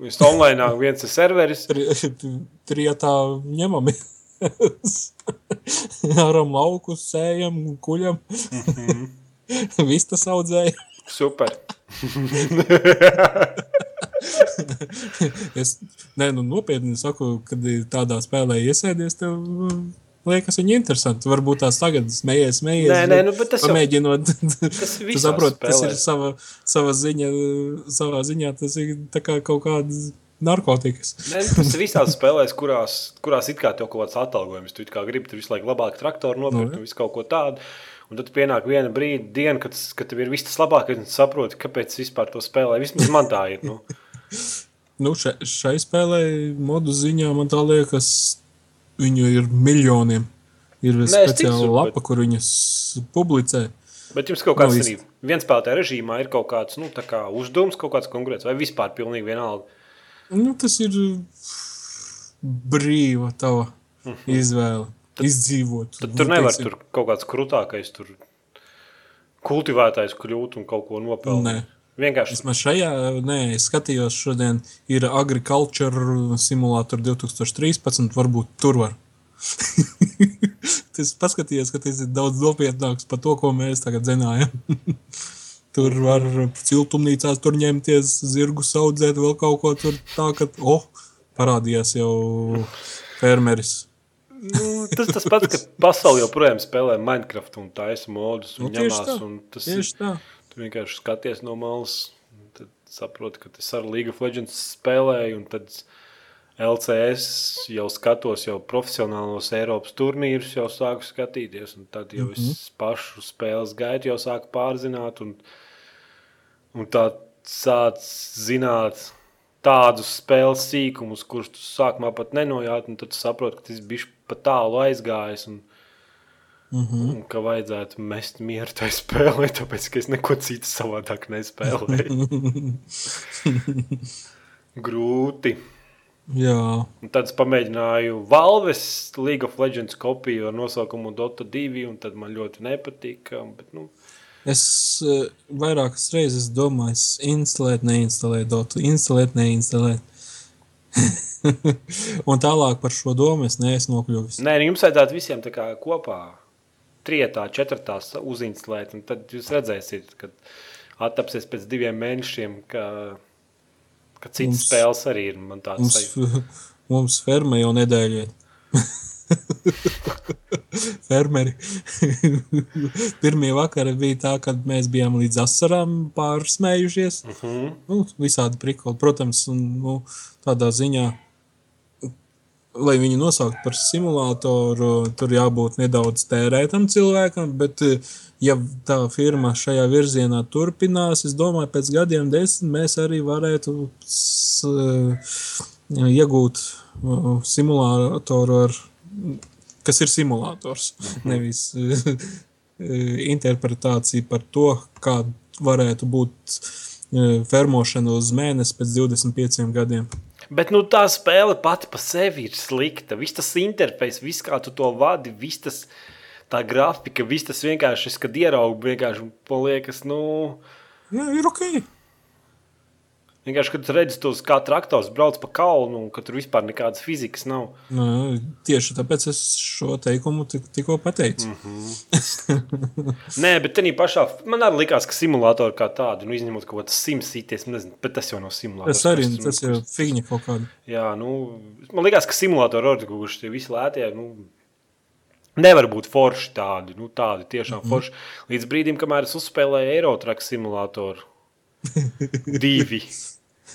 Jūs online viens ir serveris. Trietā ņemamies. Aram lauku, sējam, kuļam. Mm -hmm. Vistas audzēja. Super. es ne, nu, nopietni saku, kad tādā spēlē iesēdies, tev liekas, viņa interesanti. Varbūt tās tagad smējies, smējies. Nē, nē, nu, bet tas pamēģinot, tas tu saproti, tas ir sava, sava ziņa, savā ziņā tas ir tā kā kaut kāds narkotikas. Nē, nu, tas ir visās spēlēs, kurās, kurās it kā tev kaut kāds atalgojums. Tu kā gribi tur visu laiku labāk traktoru nopirkt no, un visu kaut ko tādu. Un tad pienāk viena brīdi, diena, kad, kad tev ir viss tas labākais, un saproti, kāpēc vispār to spēlē. Vismaz man tā ir. Nu. nu, še, šai spēlē modu ziņā man tā liekas, viņu ir miljoniem. Ir Nē, speciāla ticu, lapa, bet... kur viņas publicē. Bet jums kaut kāds no, viens spēlētāja režīmā ir kaut kāds nu, kā uzdevums, kaut kāds konkrēts, vai vispār pilnīgi vienalga? Nu, tas ir brīva tava mm -hmm. izvēle. Tad, izdzīvot. Tad tur nevar teiksim. tur kaut kāds krūtākais, tur kultivētais kļūt un kaut ko nopelnīt. Vienkārši. Vismaz šajā, nē, es skatījos šodien, ir Agriculture Simulator 2013, varbūt tur var. tas paskatījies, ka tas ir daudz nopietnāks par to, ko mēs tagad zinājām. Tur var siltumnīcās tur ņemties, zirgus audzēt, vēl kaut ko tur tā, ka, oh, parādījās jau fermeris. Nu, tas tas pats, ka pasaule joprojām spēlē Minecraft un taisa modus un nu, ņemās. Tā, un tas tieši tā. Tu vienkārši skaties no malas, tad saproti, ka tas ar League of Legends spēlēju un tad LCS jau skatos, jau profesionālos Eiropas turnīrus jau sāku skatīties, un tad jau mm -hmm. es pašu spēles gaitu jau sāku pārzināt, un, un tā sāc zināt tādus spēles sīkumus, kurus tu sākumā pat nenojāt, un tad saproti, ka tas bija pa tālu aizgājis, un, mm -hmm. un ka vajadzētu mest mieru tai spēlē, tāpēc, ka es neko citu savādāk nespēlēju. Grūti. Jā. Un tad es pamēģināju Valves League of Legends kopiju ar nosaukumu Dota 2, un tad man ļoti nepatika. Bet, nu. Es uh, vairākas reizes domāju, instalēt, neinstalēt Dotu, instalēt, neinstalēt. un tālāk par šo domu es neesmu nokļuvis. Nē, nu, jums vajadzētu visiem kopā, trijotā, četrtā uzinstalēt, un tad jūs redzēsiet, kad attapsies pēc diviem mēnešiem, ka Ka citas mums, spēles arī ir. Mums, mums ferma jau nedēļa. Fermeri. Pirmie vakari bija tā, kad mēs bijām līdz asarām pārsmējušies. Uh mhm. -huh. nu, visādi prikoli, protams, un nu, tādā ziņā lai viņu nosauktu par simulātoru, tur jābūt nedaudz tērētam cilvēkam, bet ja tā firma šajā virzienā turpinās, es domāju, pēc gadiem desmit mēs arī varētu iegūt simulātoru, ar, kas ir simulators, mhm. nevis interpretācija par to, kā varētu būt fermošana uz mēnesi pēc 25 gadiem. Bet nu, tā spēle pati par sevi ir slikta. Viss tas interfejs, viss kā tu to vadi, viss tas tā grafika, viss tas vienkārši, kad ieraugu, vienkārši man liekas, nu. Jā, ir ok. Vienkārši, kad redzi tos, kā traktors brauc pa kalnu, un ka tur vispār nekādas fizikas nav. Nu, tieši tāpēc es šo teikumu tik, tikko pateicu. Mm -hmm. Nē, bet tā pašā man arī likās, ka simulātori kā tādi, nu, izņemot kaut kādas simtsities, nezinu, bet tas jau nav simulators. Tas arī tas, tas ir figņa kaut kāda. Jā, nu, man liekas, ka simulātori kas tie visi lētie. Nu, Nevar būt forši tādi, nu, tādi tiešām mm -hmm. forši. Līdz brīdim, kamēr es uzspēlēju Eirotraku simulātoru divi.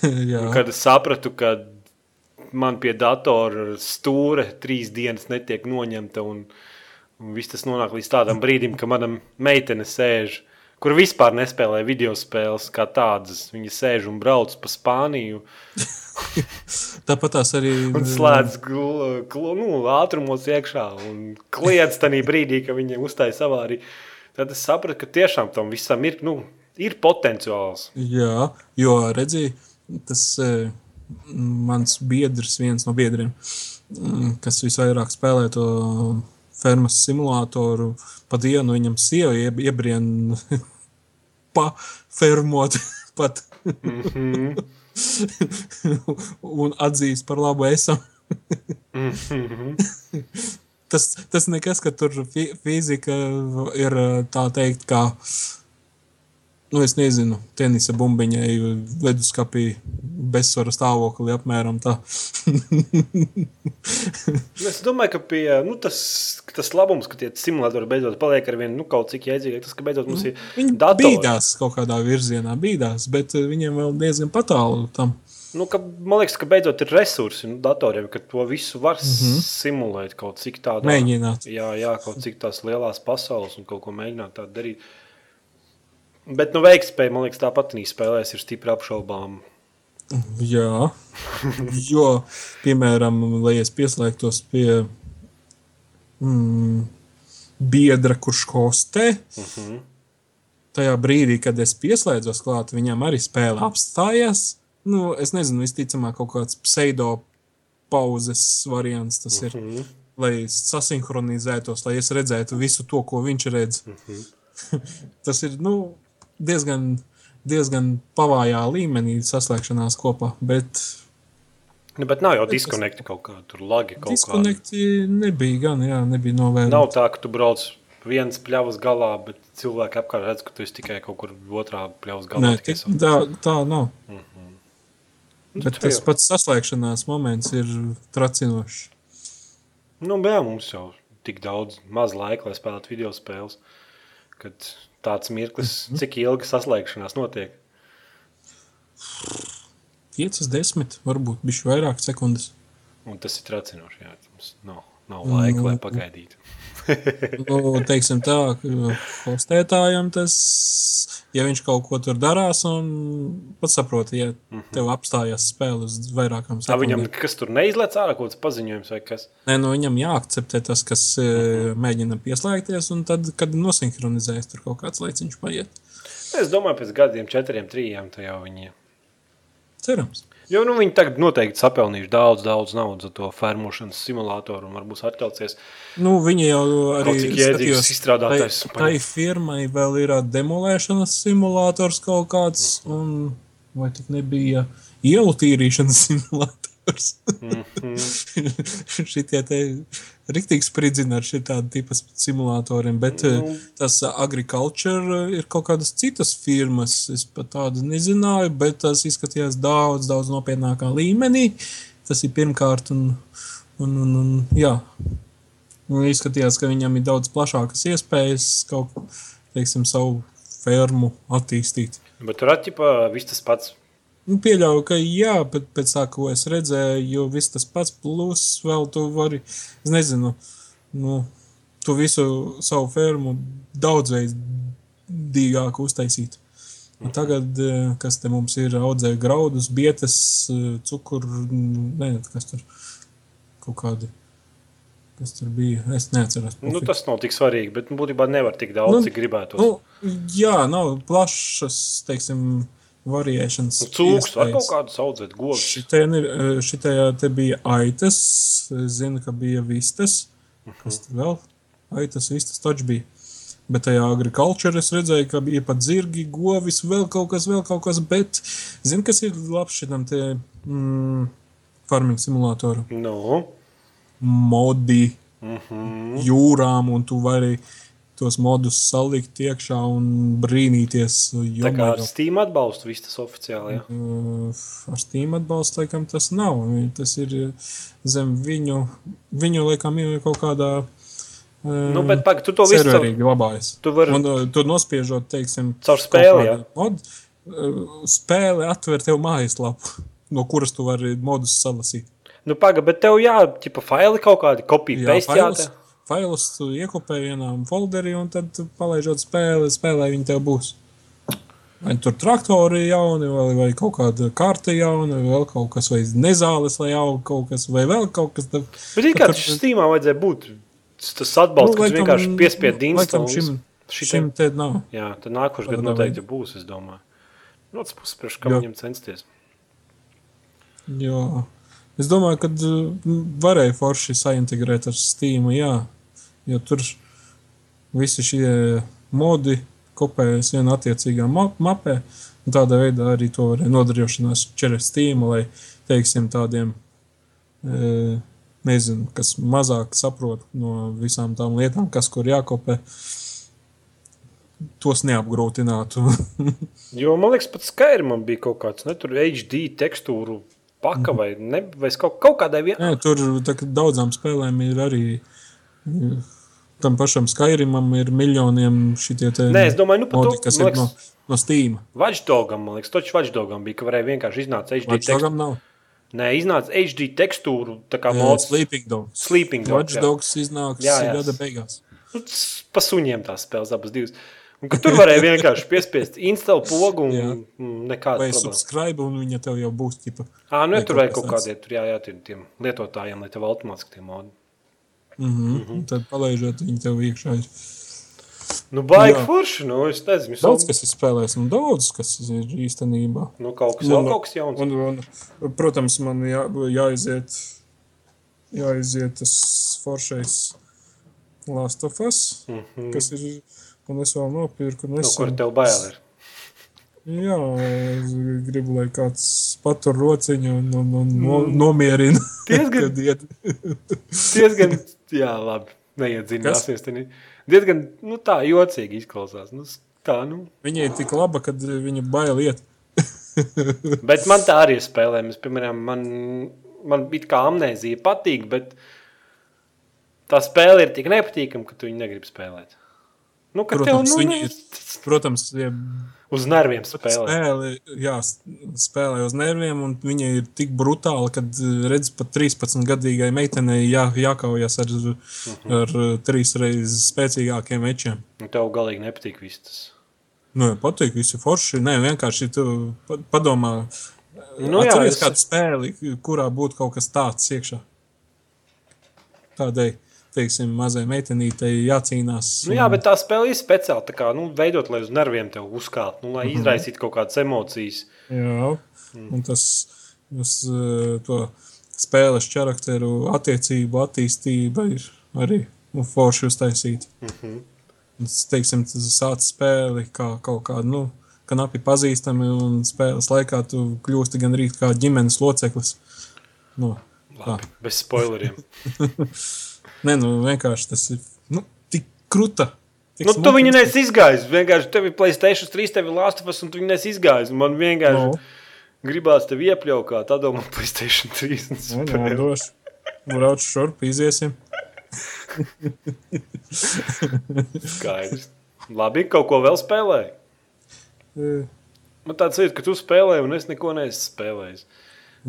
kad es sapratu, ka man pie datora stūre trīs dienas netiek noņemta, un, un viss tas nonāk līdz tādam brīdim, ka manam meitene sēž kur vispār nespēlē video spēles kā tādas. Viņi sēž un brauc pa Spāniju. Tāpat tās arī. Un slēdz glu, glu, nu, ātrumos iekšā un kliedz tajā brīdī, kad viņi uzstāja savārī. Tad es sapratu, ka tiešām tam visam ir, nu, ir potenciāls. Jā, jo redzēji, tas e, mans biedrs, viens no biedriem, kas visvairāk spēlē to fermas simulātoru. Pa dienu viņam sieva iebrien pafermot pat. Mm -hmm. un atzīst par labu esam. mm -hmm. tas, tas nekas, ka tur fizika ir tā teikt, kā nu, es nezinu, tenisa bumbiņai leduskapī bezsvara stāvoklī apmēram tā. es domāju, ka pie, nu, tas, tas labums, ka tie simulatori beidzot paliek ar vien nu, kaut cik iedzīgāk, tas, ka beidzot mums ir Viņi datori. bīdās kaut kādā virzienā, bīdās, bet eh, viņiem vēl diezgan patālu tam. Nu, ka, man liekas, ka beidzot ir resursi nu, datoriem, ka to visu var mm -hmm. simulēt kaut cik tādā. Mēģināt. Jā, jā, kaut cik tās lielās pasaules un kaut ko mēģināt tādu darīt. Bet nu, veiktspēja, man liekas, tāpat nī spēlēs ir stipri apšaubām. Jā, jo, piemēram, lai es pieslēgtos pie mm, biedra, kurš hostē, uh mhm. -huh. tajā brīdī, kad es pieslēdzos klāt, viņam arī spēle apstājās. Nu, es nezinu, visticamāk, kaut kāds pseido pauzes variants tas ir. Uh. -huh. Lai sasinhronizētos, lai es redzētu visu to, ko viņš redz. Uh mhm. -huh. tas ir, nu, diezgan, diezgan pavājā līmenī saslēgšanās kopā. Bet, nu, bet nav jau diskonekti kaut kāda tur lagi. Diskonekti nebija gan, jā, nebija novērtēti. Nav tā, ka tu brauc viens pļavas galā, bet cilvēki apkārt redz, ka tu esi tikai kaut kur otrā pļavas galā. Nē, tik, tā, tā nav. Mm -hmm. Bet tas jau. pats saslēgšanās moments ir tracinošs. Nu, jā, mums jau tik daudz maz laika, lai spēlētu video spēles, kad tāds mirklis, mhm. cik ilgi saslēgšanās notiek? 5, 10, varbūt bišķi vairāk sekundes. Un tas ir tracinoši, jā, mums nav, nav laika, nu, lai pagaidītu. Nu, teiksim tā, hostētājam tas, ja viņš kaut ko tur darās, un pats saproti, ja mm -hmm. tev apstājās spēle uz vairākām sekundēm. Viņam kas tur neizlec ārā, kaut kāds paziņojums vai kas? Nē, nu viņam jāakceptē tas, kas mm -hmm. mēģina pieslēgties, un tad, kad nosinhronizējas, tur kaut kāds laiciņš paiet. Es domāju, pēc gadiem, četriem, trījiem, tā jau viņi. Cerams. Jo nu, viņi tagad noteikti sapelnījuši daudz, daudz naudas ar to fermošanas simulātoru un varbūt atļausies. Nu, viņi jau arī ir izstrādātais. Tai, tai firmai vēl ir demolēšanas simulators kaut kāds, un vai tik nebija ielu tīrīšanas simulators? Mm -hmm. Šitie te Riktīgi spridzina ar šādu tipu simulatoriem, bet nu. Eh, tas agriculture ir kaut kādas citas firmas. Es pat tādu nezināju, bet tas izskatījās daudz, daudz nopietnākā līmenī. Tas ir pirmkārt, un, un, un, un jā. Un izskatījās, ka viņam ir daudz plašākas iespējas kaut teiksim, savu fermu attīstīt. Bet tur atķipa viss tas pats Nu, pieļauju, ka jā, bet pēc tā, ko es redzēju, jo viss tas pats plus vēl tu vari, es nezinu, nu, tu visu savu fermu daudzveidīgāk uztaisīt. Un tagad, eh, kas te mums ir, audzē graudus, bietas, eh, cukuru, ne, kas tur kaut kādi kas tur bija. Es neatceros. Nu, tas nav tik svarīgi, bet būtībā nevar tik daudz, nu, cik gribētu. Nu, jā, nav plašas, teiksim, variēšanas. Nu, cūks var kaut kādu audzēt govs. Šitajā e, te bija aitas, zinu, ka bija vistas, uh -huh. kas vēl aitas, vistas taču bija. Bet tajā agrikultūrā es redzēju, ka bija pat zirgi, govis, vēl kaut kas, vēl kaut kas. Bet, zini, kas ir labs šitam te mm, farming simulātoru? No. Modi uh -huh. jūrām, un tu vari tos modus salikt iekšā un brīnīties. Tā kā ar Steam atbalstu viss tas oficiāli, jā? Uh, ar Steam atbalstu, laikam, tas nav. Tas ir zem viņu, viņu laikam, ir kaut kādā Nu, bet pag, tu to visu arī glabājies. Tu vari un uh, tu nospiežot, teiksim, caur spēli. Ja? Mod, uh, spēle atver tev mājaslapu, no kuras tu vari modus salasīt. Nu, paga, bet tev jā, tipa faili kaut kādi kopija paste jāte. Failus iekopē vienā folderī un tad palaižot spēli, spēlē viņi tev būs. Vai tur traktori jauni, vai, vai kaut kāda kārta jauna, vai vēl kaut kas, vai nezāles, vai jau kaut kas, vai vēl kaut kas. Tad, bet kā tas Steamā vajadzēja būt? Tas atbalsts, nu, kas vienkārši piespied instalu. Šim, šim te nav. Jā, tad nākošais gads noteikti būs, es domāju. No otras puses, priekš kam viņam censties. Jā. Es domāju, ka varēja forši saintegrēt ar Steam, jā. Jo tur visi šie modi kopējas vienā attiecīgā mapē. Tādā veidā arī to varēja nodrošināt ar Steam, lai, teiksim, tādiem e, nezinu, kas mazāk saprot no visām tām lietām, kas kur jākopē, tos neapgrūtinātu. jo man liekas, pat Skyrimam bija kaut kāds ne, HD tekstūru paka vai, ne, vai kaut, kaut kādai vienai. Tur tā, daudzām spēlēm ir arī. Tam pašam Skyrimam ir miljoniem šitie te Nē, es domāju, nu, modi, kas ir no, no Steam. Watchdogam, man liekas, točs Watchdogam bija, ka varēja vienkārši iznākt HD tekstūru. Nav. Nē, iznāca HD tekstūru. Tā kā mods. Sleeping Dogs. Sleeping Dogs. Watch Dogs iznāks jā, jā. gada beigās. Nu, pa suņiem tās spēles abas divas. Un, tur varēja vienkārši piespiest instalu pogu un jā. nekādu Vai subscribe un viņa tev jau būs ķipa. Ā, nu, ja tur vajag kaut kādiem, tur jā, jā, tiem lietotājiem, lai tev automātiski tie modi. Mm -hmm. Mm -hmm. Tad palaižot viņu tev iekšā. Nu, baigi forši, nu, es nezinu. Daudz, kas ir spēlējis, un daudz, kas ir īstenībā. Nu, kaut kas, un, kaut kas jauns. Un, un, un, protams, man jā, jāiziet, jāiziet tas foršais Last of Us, mm -hmm. kas ir, un es vēl nopirku. No kur tev bail ir? Jā, es gribu, lai kāds patur rociņu un, un, un mm. nomierina. Diezgan, diezgan, jā, labi, neiedzināsies. Diezgan nu, tā jocīgi izklausās. Nu, tā, nu. Viņa ir tik laba, ka viņa bail iet. bet man tā arī ir spēlējama. Piemēram, man, man bija kā amnēzija patīk, bet tā spēle ir tik nepatīkama, ka tu viņu negribi spēlēt. Nu, protams, tev, nu, ir, protams, ja uz nerviem spēlē. Spēle, jā, spēlē uz nerviem, un viņa ir tik brutāla, ka redz pat 13 gadīgai meitenei jā, jākaujas ar, uh -huh. ar trīs reizes spēcīgākiem mečiem. Un tev galīgi nepatīk viss tas. Nu, patīk, visi forši. Nē, vienkārši tu padomā, nu, atceries es... kādu spēli, kurā būtu kaut kas tāds iekšā. Tādēļ teiksim, mazai meitenītei jācīnās. Nu, jā, bet tā spēle ir speciāla. Tā kā nu, veidot, lai uz nerviem te uzkāptu, nu, lai mm -hmm. izraisītu kaut kādas emocijas. Jā, mm. un tas, tas eh, to spēles charakteru attiecību attīstība ir arī nu, forši uztaisīta. Mm -hmm. Tas, teiksim, tas sāc spēli kā kaut kādu, nu, knapi pazīstami, un spēles laikā tu kļūsti gan rīt kā ģimenes loceklis. Nu, Labi, bez spoileriem. Nē, nu vienkārši tas ir nu, tik kruta. Nu, tu viņu nesi izgājis. Vienkārši tev ir Playstation 3, tev ir Lāstafas, un tu viņu nesi izgājis. Man vienkārši no. gribās tevi iepļaukāt, tādā man Playstation 3. Nu, no, došu. Braucu šurp, iziesim. Skaidrs. Labi, kaut ko vēl spēlēji? E. Man tāds ir, ka tu spēlēji, un es neko neesmu spēlējis.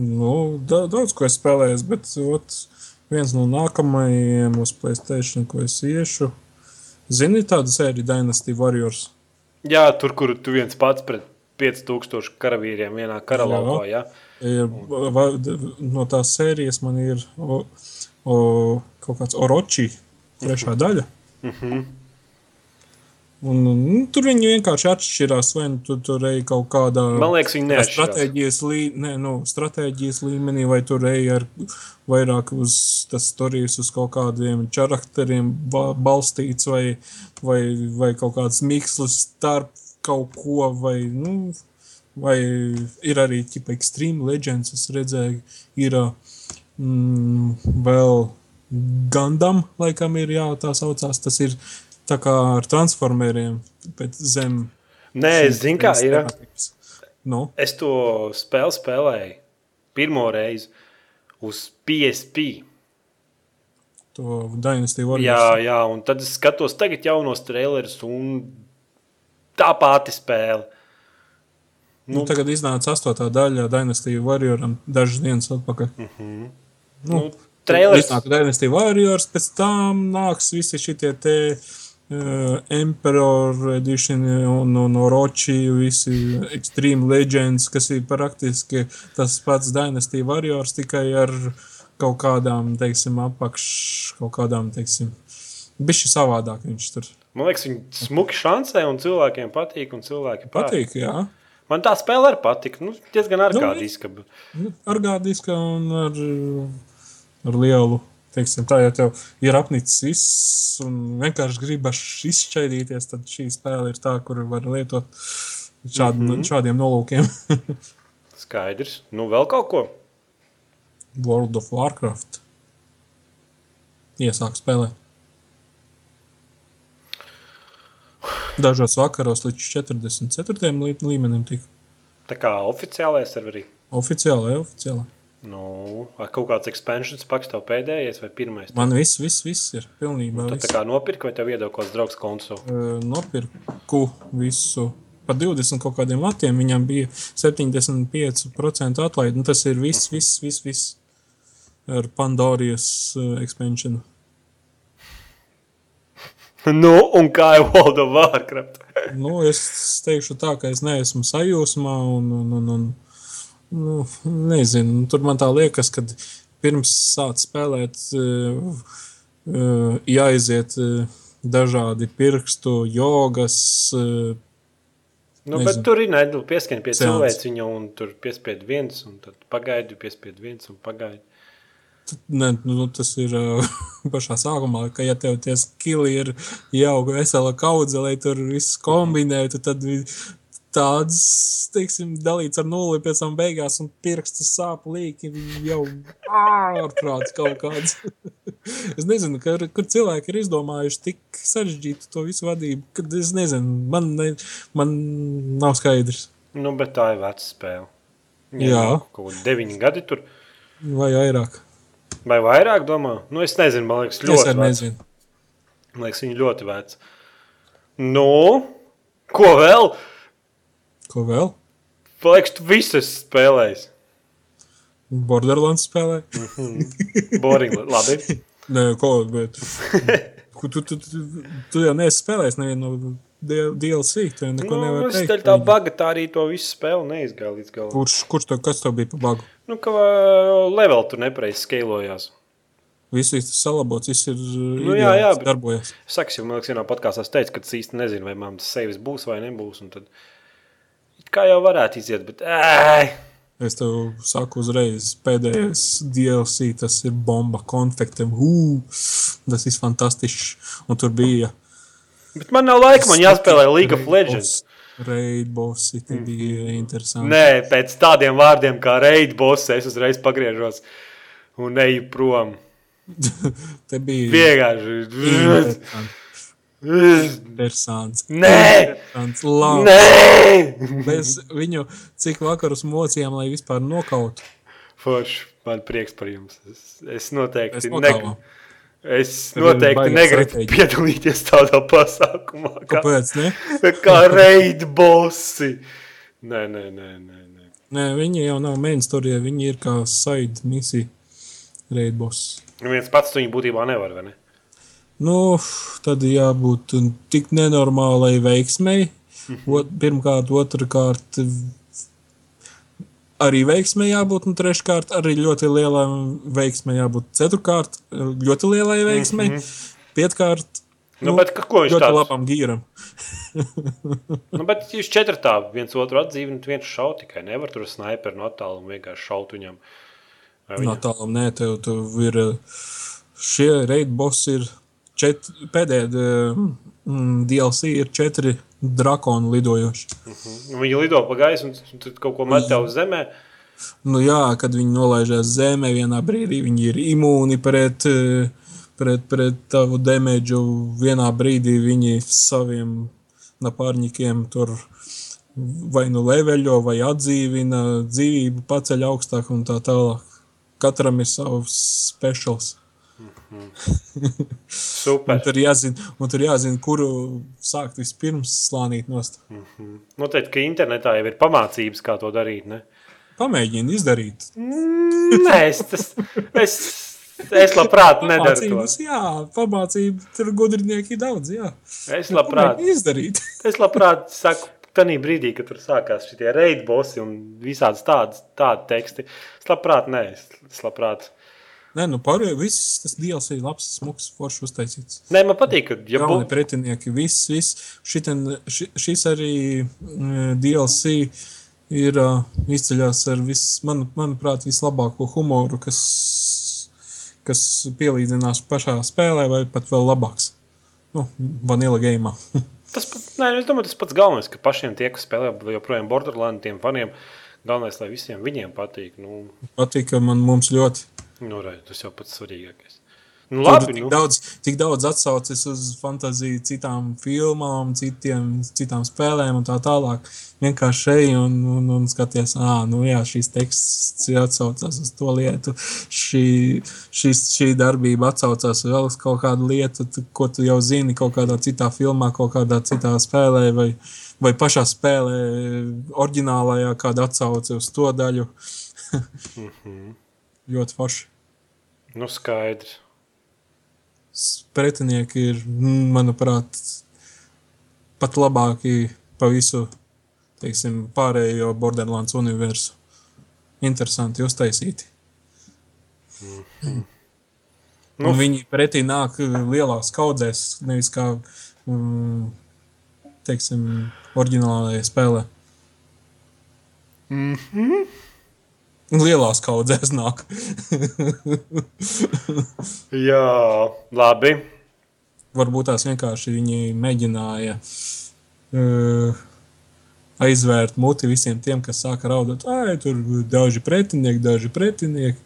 Nu, da, daudz ko esmu spēlējis, bet otrs viens no nākamajiem uz Playstation, ko es iešu. Zini tādu sēriju Dynasty Warriors? Jā, tur, kur tu viens pats pret 5000 karavīriem vienā karalaukā, jā. jā. No tās sērijas man ir o, o, kaut kāds Oroči, trešā daļa. Mm -hmm. Un, nu, tur viņi vienkārši atšķirās. Vai nu tu tur ej kaut kādā liekas, stratēģijas, lī, ne, nu, stratēģijas līmenī, vai tur ej ar vairāk uz tas stāstījis uz kaut kādiem charakteriem balstīts, vai, vai, vai kaut kāds mikslis starp kaut ko, vai, nu, vai ir arī tipa Extreme Legends, es redzēju, ir mm, vēl Gandam, laikam ir jā, tā saucās, tas ir tā kā ar transformeriem zem. Nē, es zinu, kā ir. Nu? Es to spēli spēlēju pirmo reizi uz PSP. to Dynasty Warriors. Jā, jā, un tad es skatos tagad jaunos trailerus un tā pati spēle. Nu, nu, tagad iznāca astotā daļa Dynasty Warrioram dažas dienas atpakaļ. Mm -hmm. nu, nu, trailers. Iznāk Dynasty Warriors, pēc tam nāks visi šitie te uh, Emperor Edition un, un Orochi, visi Extreme Legends, kas ir praktiski tas pats Dynasty Warriors, tikai ar kaut kādām, teiksim, apakš, kaut kādām, teiksim, bišķi savādāk viņš tur. Man liekas, viņi smuki šansē un cilvēkiem patīk, un cilvēki patīk, pār. jā. Man tā spēle arī patika. Nu, diezgan argādiska. Nu, argādiska un ar, ar lielu. Teiksim, tā jau tev ir apnicis viss, un vienkārši gribas izšķaidīties. Tad šī spēle ir tā, kur var lietot šād, mm -hmm. šādiem nolūkiem. Skaidrs. Nu, vēl kaut ko? World of Warcraft. Iesāk spēlēt. Dažos vakaros līdz 44. līmenim tika. Tā kā oficiālajā serverī? Oficiālajā, oficiālajā. Nu, kaut kāds expansions paks tev pēdējais vai pirmais? Man viss, viss, viss ir pilnībā. Nu, tad tā kā nopirka vai tev iedod kāds draugs konsoli? Uh, nopirku visu. Par 20 kaut kādiem latiem viņam bija 75% atlaidi. Nu, tas ir viss, viss, viss, viss ar Pandorijas uh, expansionu. Nu, un kā ir World of Warcraft? nu, es teikšu tā, ka es neesmu sajūsmā un, un, un, un nu, nezinu, tur man tā liekas, ka pirms sākt spēlēt, uh, uh, jāiziet uh, dažādi pirkstu, jogas. Nu, nezinu, bet tur ir nedaudz pieskaņa pie cilvēka, viņa un tur piespied viens, un tad pagaidi, piespied viens un pagaidi. Ne, nu, tas ir pašā sākumā, ka, ja tev tie skili ir jau vesela kaudze, lai tur viss kombinētu, tad tāds, teiksim, dalīts ar nulli pēc tam beigās, un pirksti sāp līki jau ārprāts kaut kāds. es nezinu, kur, kur cilvēki ir izdomājuši tik sarežģītu to visu vadību, kad es nezinu, man, ne, man nav skaidrs. Nu, bet tā ir veca spēle. Jā. Jā. Kaut kādi deviņi gadi tur. Vai vairāk. Vai vairāk, domā? Nu, es nezinu, man liekas, ļoti vecs. Nezinu. Man liekas, viņi ļoti veci. Nu, ko vēl? Ko vēl? Man liekas, tu visu esi spēlējis. Borderlands spēlē. Mm -hmm. Boring, labi. Nē, ko, bet... tu, tu, tu, tu, tu jau neesi spēlējis nevienu no DLC. Tu neko nu, nevari teikt. Tā baga tā arī to visu spēli neizgāja līdz galam. Kurš, kurš tev, kas tev bija pa bagu? Nu, ka level tur nepareizi skalojās. Viss ir salabots, viss ir nu, jā, jā, darbojas. Es saku, jau, man liekas, vienā podkāstā es teicu, ka es īsti nezinu, vai man tas sevis būs vai nebūs. Un tad, kā jau varētu iziet, bet ēj! Es tev saku uzreiz, pēdējais DLC, tas ir bomba konfektam. Tas ir fantastisks. Un tur bija Bet man nav laika, man jāspēlē League of Legends. Raid bossi, tie mm. bija interesanti. Nē, pēc tādiem vārdiem kā raid bossi es uzreiz pagriežos un eju prom. Te bija vienkārši. Interesants. Nē. Labi. Nē! Mēs viņu cik vakarus mocījām, lai vispār nokautu. Forši, man prieks par jums. Es, es noteikti negribu. Es noteikti negribu piedalīties tādā pasākumā. Kā, Kāpēc? Ne? kā raid bossi. Nē, nē, nē. nē, nē. nē viņi jau nav main story, viņi ir kā side misija raid boss. Nu, viens pats viņu būtībā nevar, vai ne? Nu, tad jābūt tik nenormālai veiksmei. Ot, pirmkārt, otrkārt, arī veiksmē jābūt, un treškārt arī ļoti lielai veiksmē jābūt. Ceturkārt, ļoti lielai veiksmē, mm -hmm. pietkārt. Nu, nu, bet ko viņš tāds? labam gīram. nu, bet jūs četrtā viens otru atdzīvinat, viens šau tikai nevar tur snaiperu no attāluma vienkārši šaut viņam. No attāluma nē, tev, tev ir šie raid bossi ir čet, pēdējie mm, DLC ir četri drakoni lidojoši. Uh mhm. -huh. Viņi lido pa gaisu un tad kaut ko met uz zemē. Nu, jā, kad viņi nolaižās zemē, vienā brīdī viņi ir imūni pret, pret, pret tavu demēģu. Vienā brīdī viņi saviem napārņikiem tur vai nu leveļo, vai atdzīvina dzīvību, paceļ augstāk un tā tālāk. Katram ir savs speciāls. Super. un, tur jāzina, un tur jāzina, kuru sākt vispirms slānīt nost. Mm -hmm. Noteikti, ka internetā jau ir pamācības, kā to darīt. Ne? Pamēģini izdarīt. Mm, nē, es, tas, es, es labprāt nedaru to. Jā, pamācību tur gudrinieki daudz, jā. Es labprāt. Izdarīt. es labprāt saku, tanī brīdī, kad tur sākās šitie reidbosi un visādas tādas, tādi teksti. Es labprāt, nē, es, es labprāt Nē, nu pārējais viss tas diels ir labs, smuks, foršs uztaisīts. Nē, man patīk, ka ja būtu pretinieki, viss, viss. Šiten, ši, šis arī uh, DLC ir uh, izceļās ar vis, man, manuprāt, vislabāko humoru, kas, kas pielīdzinās pašā spēlē, vai pat vēl labāks. Nu, vanila game. tas, nē, es domāju, tas pats galvenais, ka pašiem tie, kas spēlē joprojām Borderlands, tiem faniem, galvenais, lai visiem viņiem patīk. Nu... Patīk, ka man mums ļoti. Nu, re, tas jau pats svarīgākais. Nu, labi, tik, nu. daudz, tik daudz atsauces uz fantāziju, citām filmām, citiem, citām spēlēm un tā tālāk. Vienkārši šeit un, un, un skaties, ah, nu jā, šīs teksts atsaucās uz to lietu. Šī, šis, šī darbība atsaucās vēl uz kaut kādu lietu, ko tu jau zini kaut kādā citā filmā, kaut kādā citā spēlē vai, vai pašā spēlē, oriģinālajā kāda atsauce uz to daļu. -hmm. Ļoti forši. Nu, skaidrs. Pretinieki ir, manuprāt, pat labāki pa visu teiksim, pārējo Borderlands universu. Interesanti uztaisīti. Mm -hmm. nu. Viņi pretī nāk lielās kaudzēs, nevis kā mm, teiksim, oriģinālajā spēlē. Mm -hmm. Lielās kaudzēs nāk. Jā, labi. Varbūt tās vienkārši viņi mēģināja uh, aizvērt muti visiem tiem, kas sāka raudāt. Ai, tur daži pretinieki, daži pretinieki.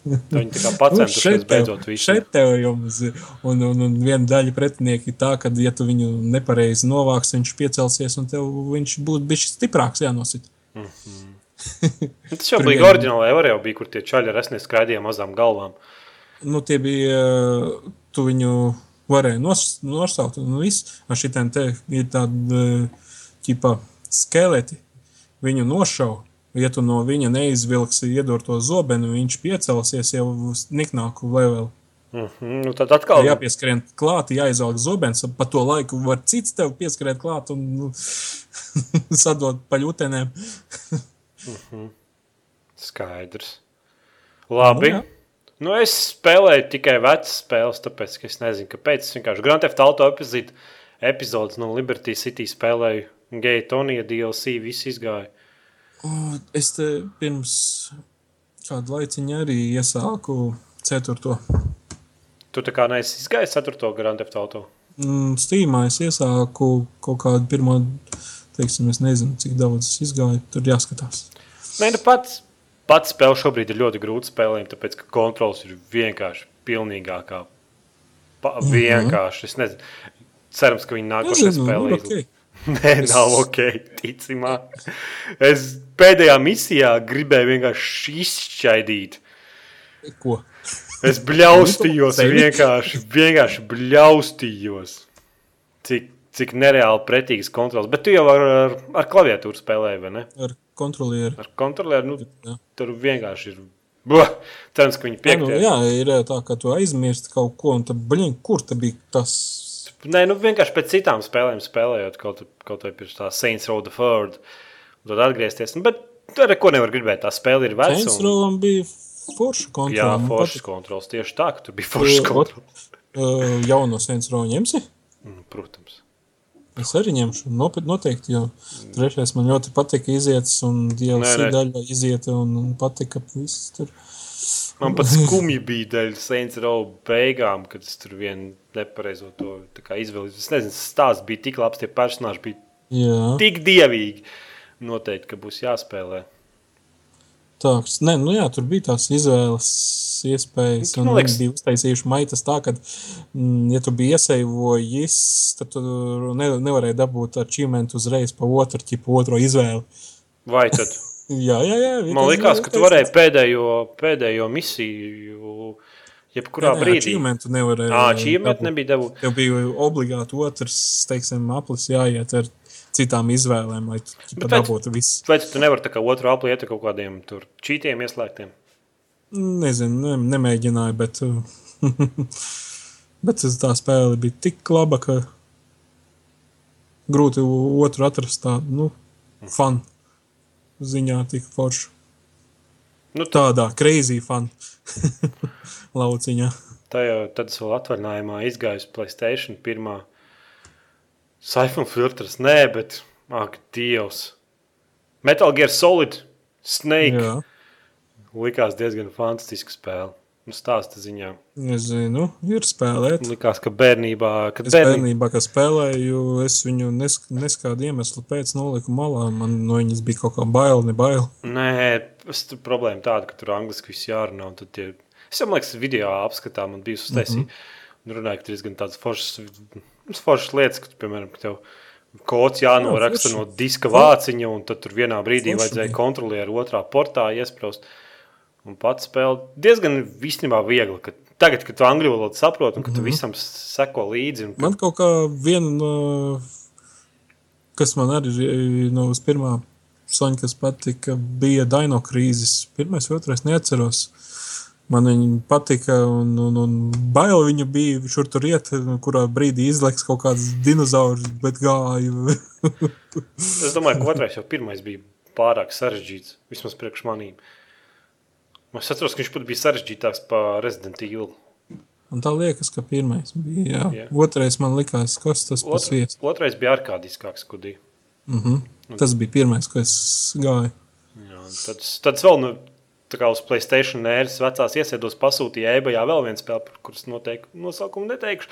Viņi tā kā pacentušies nu, beidzot visu. Šeit tev jums, un, un, un viena daļa pretinieki tā, ka, ja tu viņu nepareizi novāks, viņš piecelsies, un tev viņš būtu bijis stiprāks jānosit. Mm -hmm. Tas jau bija oriģināli, jau, jau bija, kur tie čaļi ar esnes skraidīja mazām galvām. Nu, tie bija, tu viņu varēja nos, nosaukt, un viss, ar šitiem te ir tādi, ķipa, skeleti, viņu nošauj. Ja tu no viņa neizvilksi iedot to zobenu, viņš piecelsies jau uz niknāku levelu. Mm -hmm. nu, tad atkal jāpieskrien klāt, jāizvelk zobens. Pa to laiku var cits tev pieskrēt klāt un nu, sadot paļutenēm. Mm -hmm. Skaidrs. Labi. Nu, nu, es spēlēju tikai vecas spēles, tāpēc es nezinu, kāpēc. Es vienkārši Grand Theft Auto epizod, epizodes no Liberty City spēlēju. Gay Tonija DLC viss izgāja. Es te pirms kādu laiciņu arī iesāku ceturto. Tu tā kā neesi izgājis ceturto Grand Theft Auto? Mm, Steamā es iesāku kaut kādu pirmo teiksim, es nezinu, cik daudz es izgāju. Tur jāskatās. Nē, nu pats, pats spēle šobrīd ir ļoti grūti spēlējama, tāpēc ka kontrols ir vienkārši pilnīgākā. Pa, mhm. vienkārši. Es nezinu, cerams, ka viņi nākošajā spēlē okay. Nē, nav ok, ticamā. Es pēdējā misijā gribēju vienkārši izšķaidīt. Ko? Es bļaustījos, vienkārši, vienkārši bļaustījos. Cik cik nereāli pretīgas kontrols. Bet tu jau ar, ar, ar klaviatūru spēlēji, vai ne? Ar kontrolieru. Ar kontrolieru, nu, jā. tur vienkārši ir. Buh, cerams, ka viņi. Jā, nu, jā, ir tā, ka tu aizmirsti kaut ko, un tad, blin, kur tad bija tas? Nē, nu vienkārši pēc citām spēlēm spēlējot, kaut, kaut vai pirms tā Saints Row the Third, un tad atgriezties. Nu, bet tur neko nevar gribēt, tā spēle ir veca. Saints Row un... bija forša kontrols. Jā, foršas kontrols, tieši tā, ka tur bija foršas kontrols. Uh, jauno Saints Row ņemsi? Mm, protams. Es arī ņemšu, noteikti, jo trešais man ļoti patika iziet, un DLC daļa iziet, un, un patika viss tur. Man pat skumji bija dēļ Saints Row beigām, kad es tur vienu nepareizo to izvēlējos. Es nezinu, stāsts bija tik labs, tie personāži bija Jā. tik dievīgi. Noteikti, ka būs jāspēlē. Tā, ne, nu jā, tur bija tās izvēles iespējas, nu, un viņi bija uztaisījuši maitas tā, ka, mm, ja tu biji iesaivojis, tad tu ne, nevarēji dabūt achievement uzreiz pa otru, ķipu otro izvēli. Vai tad? jā, jā, jā. Man likās, ka tu varēji pēdējo, pēdējo misiju Jebkurā jā, brīdī. Čīmentu nevarēja. Čīmentu nebija devu. Tev bija obligāti otrs, teiksim, aplis jāiet ar citām izvēlēm, lai tu Bet dabūtu visu. Vai tu nevari tā kā otru apli iet ar kaut kādiem tur čītiem ieslēgtiem? Nezinu, ne, nemēģināju, bet, bet tas- tā spēle bija tik laba, ka grūti otru atrast tādu, nu, fanu ziņā tik foršu. Nu, tā, Tādā crazy fanu lauciņā. tā jau tad vēl atvaļinājumā izgāju Playstation pirmā Siphon filtrs. Nē, bet, ak, Dievs. Metal Gear Solid Snake. Jā, Likās diezgan fantastiska spēle. Nu, stāsta ziņā. es zinu, ir spēlēt. Likās, ka bērnībā, kad Es bērnībā, bērnībā, kad spēlēju, es viņu nes, neskādu iemeslu pēc noliku malā. Man no viņas bija kaut kā bail, ne bail. Nē, es tur problēma tāda, ka tur angliski viss jārunā. un tad Tie... Es man liekas, video apskatā man bija uztaisīja. Mm -hmm. Runāju, ka tur ir gan tādas foršas, foršas lietas, ka, piemēram, ka tev kods jānoraksta Jā, no diska vāciņa, un tad tur vienā brīdī Forši vajadzēja kontrolieru otrā portā iesprāst. Un pats spēle diezgan īstenībā viegli. Ka tagad, kad tu angļu valodu saproti, un ka tu visam seko līdzi, un ka, Man kaut kā viena kas man arī ir no pirmā soņa, kas patika, bija Dino krīzes. Pirmais, otrais neatceros. Man viņa patika, un, un, un bail viņa bija šur tur iet, kurā brīdī izlaiks kaut kāds dinozaurs, bet gāja. es domāju, ka otrais jau pirmais bija pārāk sarežģīts, vismaz priekš manīm. Es atceros, ka viņš pat bija sarežģītāks par Resident Evil. Un tā liekas, ka pirmais bija. Jā. Jā. Otrais man likās, kas tas Otr, pats otrais bija ārkārtīgāks, kudī. Mm -hmm. Tas bija pirmais, ko es gāju. Jā, tad, tad vēl nu, tā kā uz Playstation nēras vecās iesēdos pasūtīju eBayā vēl vienu spēli, par kuras noteikti nosaukumu neteikšu.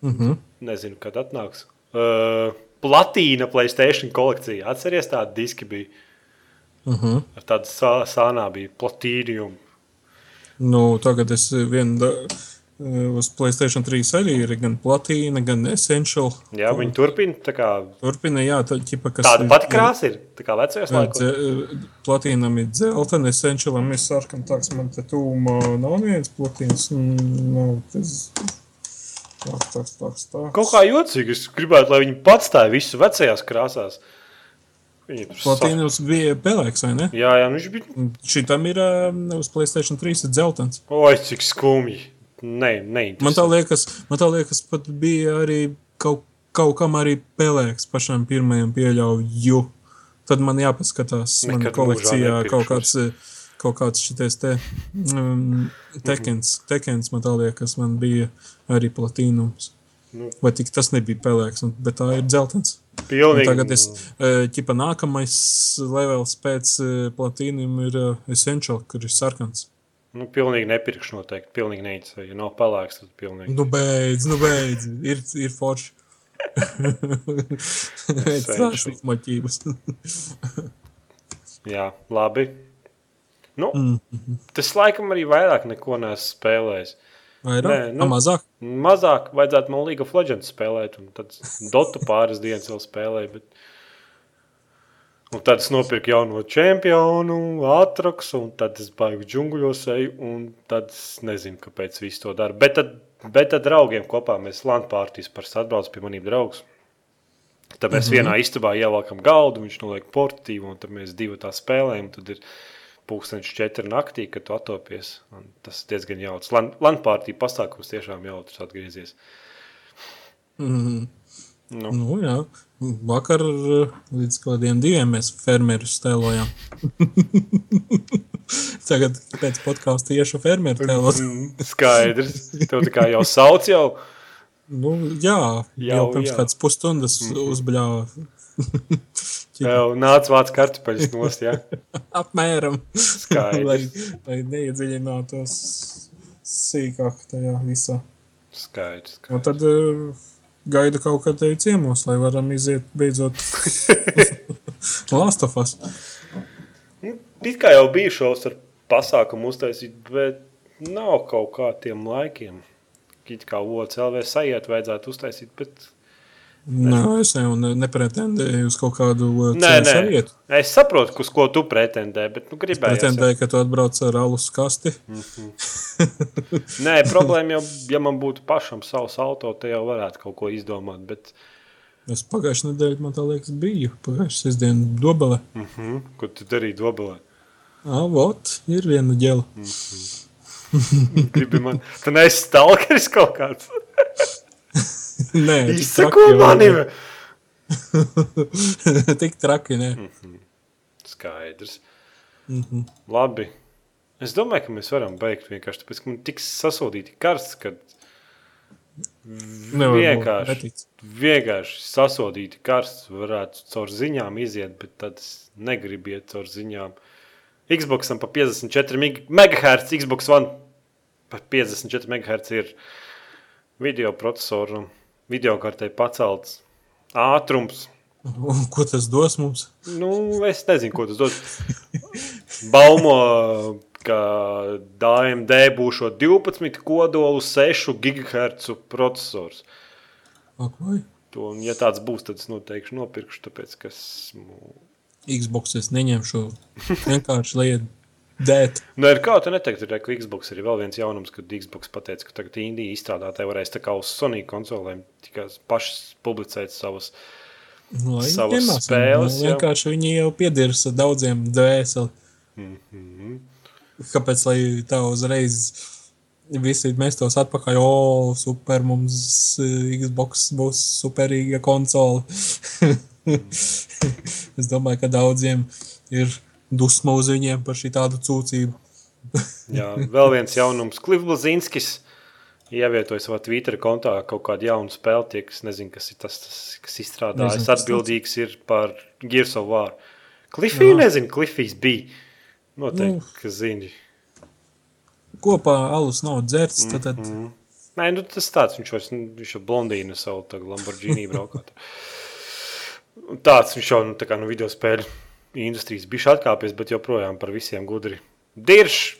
Mm -hmm. Nezinu, kad atnāks. Uh, Platīna Playstation kolekcija. Atceries tādu diski bija. Mm -hmm. Ar tādu sā, sānā bija platīnium. Nu, tagad es vienu uz Playstation 3 arī ir gan platīna, gan essential. Jā, viņi turpina. tā Kā, Turpina, jā, tā, ķipa, kas tāda pati krāsa ir. Tā kā vecajos Jā, laikos. dze- Platīnam ir dzeltena, essentialam ir sarkana. Tāds man te tūmā nav viens platīns. Nav tas. Tā, tā, tā, tā. Kaut kā jocīgi. Es gribētu, lai viņi patstāja visu vecajās krāsās. Platīnus bija pelēks, vai ne? Jā, jā, nu viņš bija. Šitam ir ā, uz Playstation 3 ir dzeltens. Oi, cik skumji. Nē, nē. Man tā liekas, man tā liekas pat bija arī kaut, kaut kam arī pelēks pašam pirmajam pieļauju. Tad man jāpaskatās Nekad kolekcijā kaut kāds, kaut kāds šitais te um, tekens, tekens, man tā liekas, man bija arī platīnums. Nu. Vai tik tas nebija pelēks, un, bet tā ir dzeltens. Un Pilnīgi. tagad es, eh, ķipa nākamais levels pēc eh, platīnum ir eh, essential, kur ir sarkans. Nu, pilnīgi nepirkšu noteikti. Pilnīgi neinteresē. Ja nav pelēks, tad pilnīgi. Nu, beidz, nu, beidz. Ir, ir forši. Strāšīt moķības. Jā, labi. Nu, Mm. tas laikam arī vairāk neko neesmu spēlējis. Vai Nē, ir? nu- Nu, mazāk. Mazāk vajadzētu man League of Legends spēlēt, un tad Dotu pāris dienas vēl spēlēju. Bet... Un tad es nopirku jauno čempionu, atrakstu, un tad es baigi džungļos eju, un tad es nezinu, kāpēc viss to dara. Bet tad, bet tad draugiem kopā mēs Latvijas par atbraucu pie maniem draugiem. Tad mēs mm -hmm. vienā istabā ievelkam galdu, viņš noliek portīvu, un tad mēs divi tā spēlējam. Tad ir pūkstens četri naktī, kad tu atopies. Un tas diezgan jautrs. Latvijas pasākums tiešām jautrs atgriezies. Mm. Nu, Nu, jā. Vakar eh, līdz kaut kādiem diviem mēs fermerus tēlojām. Tagad pēc podkāstu iešu fermeru tēlot. Mm, Skaidrs. Tev tā kā jau sauc jau. Nu, jā, jau, Jau, pirms jā. kādas pusstundas uzbļāva. Jau nāc vāc kartupeļus nost, jā. Apmēram. Skaidrs. lai, lai neiedziļinātos sīkāk tajā visā. Skaidrs. Un tad uh, gaidu kaut kad tevi ciemos, lai varam iziet beidzot Lāstofas. Nu, It kā jau bija šovs ar pasākumu uztaisīt, bet nav kaut kā tiem laikiem. It kā OCLV sajiet vajadzētu uztaisīt, bet Nē, es jau ne, nepretendēju uz kaut kādu uh, nē. savietu. Es saprotu, uz ko tu pretendē, bet nu, gribēju. Pretendēju, ka tu atbrauc ar alus kasti. Nē, problēma jau, ja man būtu pašam savs auto, te jau varētu kaut ko izdomāt. Bet... Es pagājušajā nedēļā, man liekas, biju pagājušajā sestdienā Dobelē. Uh mhm. -huh. Ko tu darīji Dobelē? Ah, vot, ir viena ģela. Uh -huh. Gribi man, tu neesi stalkeris kaut kāds? Nē, izsako manim! Tik traki, nē. Mm -hmm. Skaidrs. Mm -hmm. Labi. Es domāju, ka mēs varam beigt vienkārši tāpēc, ka man tiks sasodīti karsts, kad vienkārši, vienkārši sasodīti karsts varētu caur ziņām iziet, bet tad es negribu iet caur ziņām. Xboxam pa 54 MHz, Xbox One pa 54 MHz ir video procesoru, video kartē pacelts ātrums. Un ko tas dos mums? Nu, es nezinu, ko tas dos. Baumo, ka AMD būs 12 kodolu 6 GHz processors. Okay. To, ja tāds būs, tad es noteikti nopirkšu, tāpēc, ka esmu... Xbox es neņemšu vienkārši lietu dēt. Nu, ir kā tu neteikt, ir, ka Xbox ir vēl viens jaunums, kad Xbox pateica, ka tagad Indija izstrādātāji varēs tā kā uz Sony konsolēm tikai pašas publicēt savas, nu, savas nemās, spēles. Nu, vienkārši viņi jau piedirsa daudziem dvēseli. Mm -hmm. Kāpēc, lai tā uzreiz visi mestos atpakaļ, o, super, mums eh, Xbox būs superīga konsole. es domāju, ka daudziem ir dusma uz viņiem par šī tādu cūcību. Jā, vēl viens jaunums. Klifs Blazinskis ievietoja savā Twitter kontā kaut kādu jaunu spēli. Tie, kas nezina, kas ir tas, tas kas izstrādājis, atbildīgs ir par Gears of War. Klifī nezinu, Klifijs bija. Noteikti, nu, ka zini. Kopā alus nav dzerts, tad... Mm -hmm. Nē, nu tas tāds, viņš vairs, viņš jau blondīnu savu tagad Lamborghini braukāt. tāds viņš jau, nu, tā kā no video spēļu industrijas bija atkāpies, bet joprojām par visiem gudri. Dirš!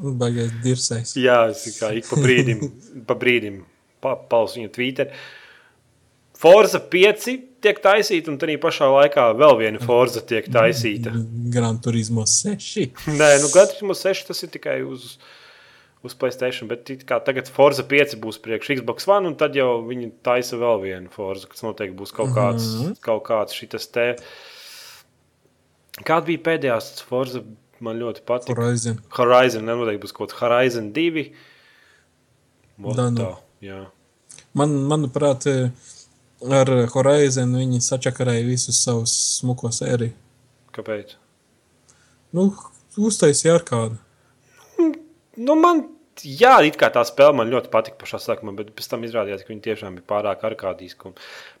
Baigais dirsais. Jā, kā ik pa brīdim, pa brīdim pa, paus viņa Twitter. Forza 5 tiek taisīta, un tādā pašā laikā vēl viena Forza tiek taisīta. Gran Turismo 6. Nē, nu Gran Turismo 6 tas ir tikai uz, uz Playstation, bet kā tagad Forza 5 būs priekš Xbox One, un tad jau viņi taisa vēl vienu Forza, kas noteikti būs kaut kāds, mm -hmm. kaut kāds šitas te. Uh, Kāda bija pēdējā Forza? Man ļoti patīk. Horizon. Horizon, nenoteikti būs kaut kāds Horizon 2. Da, nu. Jā. Man, manuprāt, ar Horizon viņi sačakarēja visus savus smuko sēriju. Kāpēc? Nu, uztaisīja ar kādu. Nu, man, jā, it kā tā spēle man ļoti patika pašā sākumā, bet pēc tam izrādījās, ka viņi tiešām bija pārāk arkādīski un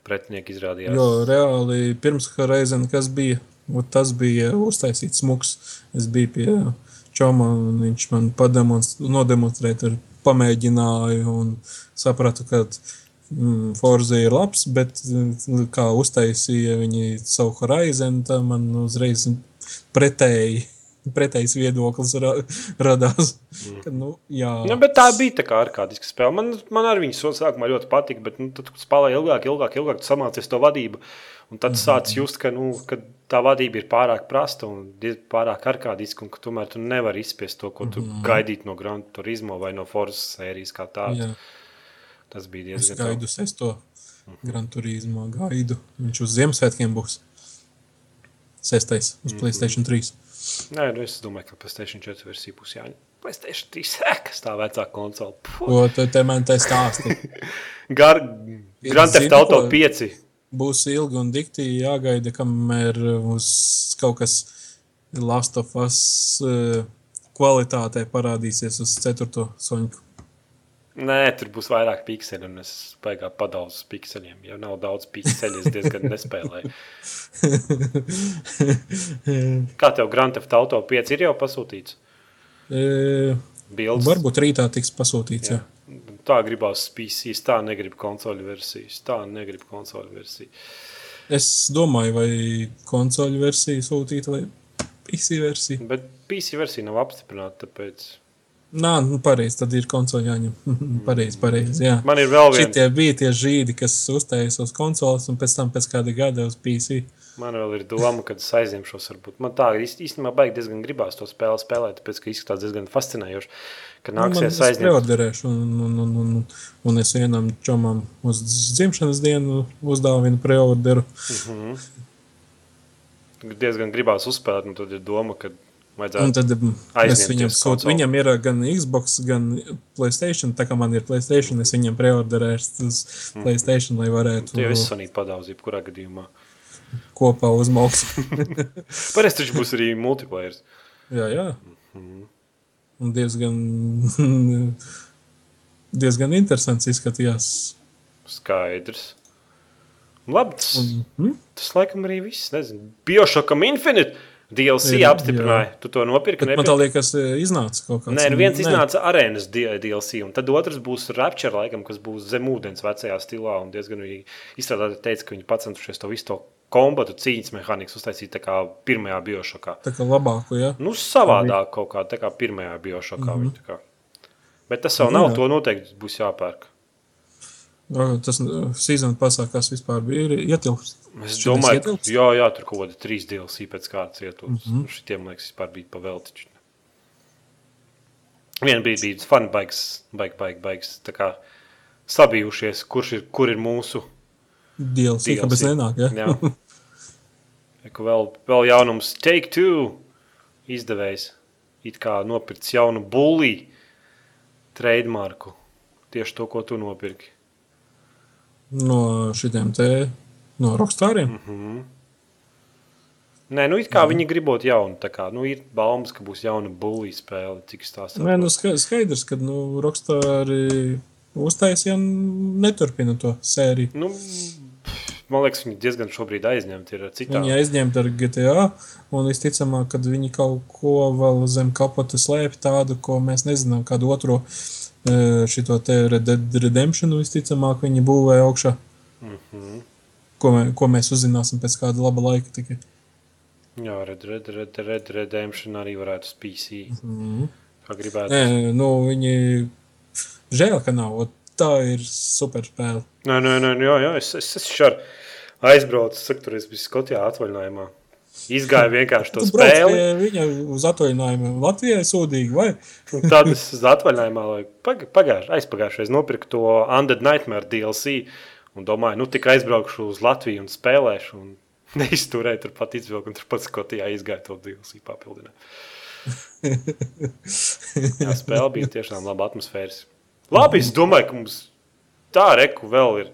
pretinieki izrādījās. Jo reāli pirms Horizon kas bija? Un tas bija uztaisīts smuks. Es biju pie Čoma, un viņš man nodemonstrēja, tur pamēģināju un sapratu, ka mm, Forza ir labs, bet mm, kā uztaisīja viņi savu horizonu, tad man uzreiz pretēji. Pretējs viedoklis ra radās. Mm. Kad, nu, jā. nu, tā bija tā kā arkādiska spēle. Man, man arī viņa sākumā ļoti patika, bet nu, tad, kad spēlēji ilgāk, ilgāk, ilgāk, samācies to vadību. Un tad mm -hmm. sācis just, ka, nu, ka tā vadība ir pārāk prasta un pārāk arkādiska, un ka tomēr tu nevari izspiest to, ko tu mm -hmm. gaidītu no Grand Turismo vai no Forza sērijas kā tādas. Tas bija diezgan. Es gaidu sesto Grand Turismo gaidu. Viņš uz Ziemassvētkiem būs. Sestais uz mm. Playstation 3. Nē, nu es domāju, ka Playstation 4 versija būs jāņem. Playstation 3, kas tā vecā konsole. Ko tu te man te stāsti? Gar, Grand Theft Auto 5 būs ilgi un dikti jāgaida, kamēr uz kaut kas Last of Us eh, kvalitātē parādīsies uz 4. soņku. Nē, tur būs vairāk pikseli, un es baigā padauzu uz pikseliem. Ja nav daudz pikseli, es diezgan nespēlēju. Kā tev Grand Theft Auto 5 ir jau pasūtīts? E, Bildes? Varbūt rītā tiks pasūtīts, jā. jā tā gribās spīsīs, tā negrib konsoļu versijas, tā negrib konsoļu versiju. Es domāju, vai konsoļu versiju sūtīt vai PC versiju. Bet PC versija nav apstiprināta, tāpēc. Nā, nu pareizi, tad ir konsoli jāņem. pareizi, pareizi, jā. Man ir vēl viens. Šitie bija tie žīdi, kas uztaisa uz konsoles un pēc tam pēc kāda gada uz PC. Man vēl ir doma, kad es aizņemšos. Varbūt. Man tā īstenībā baigi diezgan gribās to spēli spēlēt, tāpēc ka izskatās diezgan fascinējoši. Kad Nu, nāksies man aizņemt. preorderēšu, un, un, un, un, un es vienam čomam uz dzimšanas dienu uzdāvinu preorderu. Diezgan gribās uzspēlēt, un tad ir doma, ka Un tad mm, es viņam sūtu, viņam ir gan Xbox, gan Playstation. Tā kā man ir Playstation, es viņam preorderēšu uz Playstation, lai varētu Tie visi sanīt padauzību, kurā gadījumā. Kopā uzmaukt. Parasti taču būs arī multiplayer. jā, jā. Mhm. Un diezgan, diezgan interesants izskatījās. Skaidrs. Labi, tas, Mm? tas laikam arī viss. Nezinu. Biošokam Infinite DLC Ir, apstiprināja. Tu to nopirki? Man tā liekas, iznāca kaut kāds. Nē, nu viens iznāca arēnas DLC, un tad otrs būs Rapture, laikam, kas būs zem ūdens vecajā stilā. Un diezgan izstrādāti teica, ka viņi pacentušies to visu to kombatu cīņas mehāniku uztaisīt kā pirmajā biošokā. Tā kā labāku, jā. Nu, savādāk kaut kā, tā kā pirmajā biošokā. Mm -hmm. Bet tas vēl Nu, nav, jā. to noteikti būs jāpērk. O, Tas sezona pasākās vispār bija ir ietilpst. Es domāju, ka jā, jā, tur kaut kāda trīs DLC pēc kārtas ietilpst. Mm -hmm. Šitiem, man liekas, vispār bija pavelti. Vienu brīdi bija fani baigs, baig, baig, baigs. Tā kā sabijušies, kurš ir, kur ir mūsu DLC, DLC. kāpēc nenāk, jā? Jā. Eku vēl, vēl jaunums Take Two izdevējs. It kā nopircis jaunu bully trademarku. Tieši to, ko tu nopirki. No šitiem te, no rockstāriem. Mhm. Nē, nu kā viņi gribot jaunu. tā Kā, nu, ir baumas, ka būs jauna bully spēle. Cik es tās Nē, nu ska- skaidrs, ka nu, rockstāri uztaisīja un neturpina to sēriju. Nu, man liekas, viņi diezgan šobrīd aizņemti ar citām. Viņi aizņemta ar GTA, un visticamāk, ka viņi kaut ko vēl zem kapota slēpj tādu, ko mēs nezinām, kādu otro e, šito te Redemption, visticamāk, viņi būvē augšā. Mhm. Ko, mē, ko mēs uzzināsim pēc kāda laba laika tikai. Jā, Red, Red, Red, Red Redemption arī varētu uz PC. Mhm. Kā gribētu. Nē, nu, viņi žēl, ka nav. Tā ir super spēle. Nē, nē, nē, jā, jā es, es, es šādi aizbraucu, saku, tur es biju Skotijā atvaļinājumā. Izgāju vienkārši to spēli. viņa uz atvaļinājumu Latvijai sūdīgi, vai? un Tad es uz atvaļinājumā, lai pagājušajā aizpagājušajā nopirku to Undead Nightmare DLC. Un domāju, nu tik aizbraukšu uz Latviju un spēlēšu. Un neizturēju tur pat izvilku, un tur pat Skotijā izgāju to DLC papildināt. Jā, spēle bija tiešām laba atmosfēras. Labi, es domāju, ka mums tā reku vēl ir.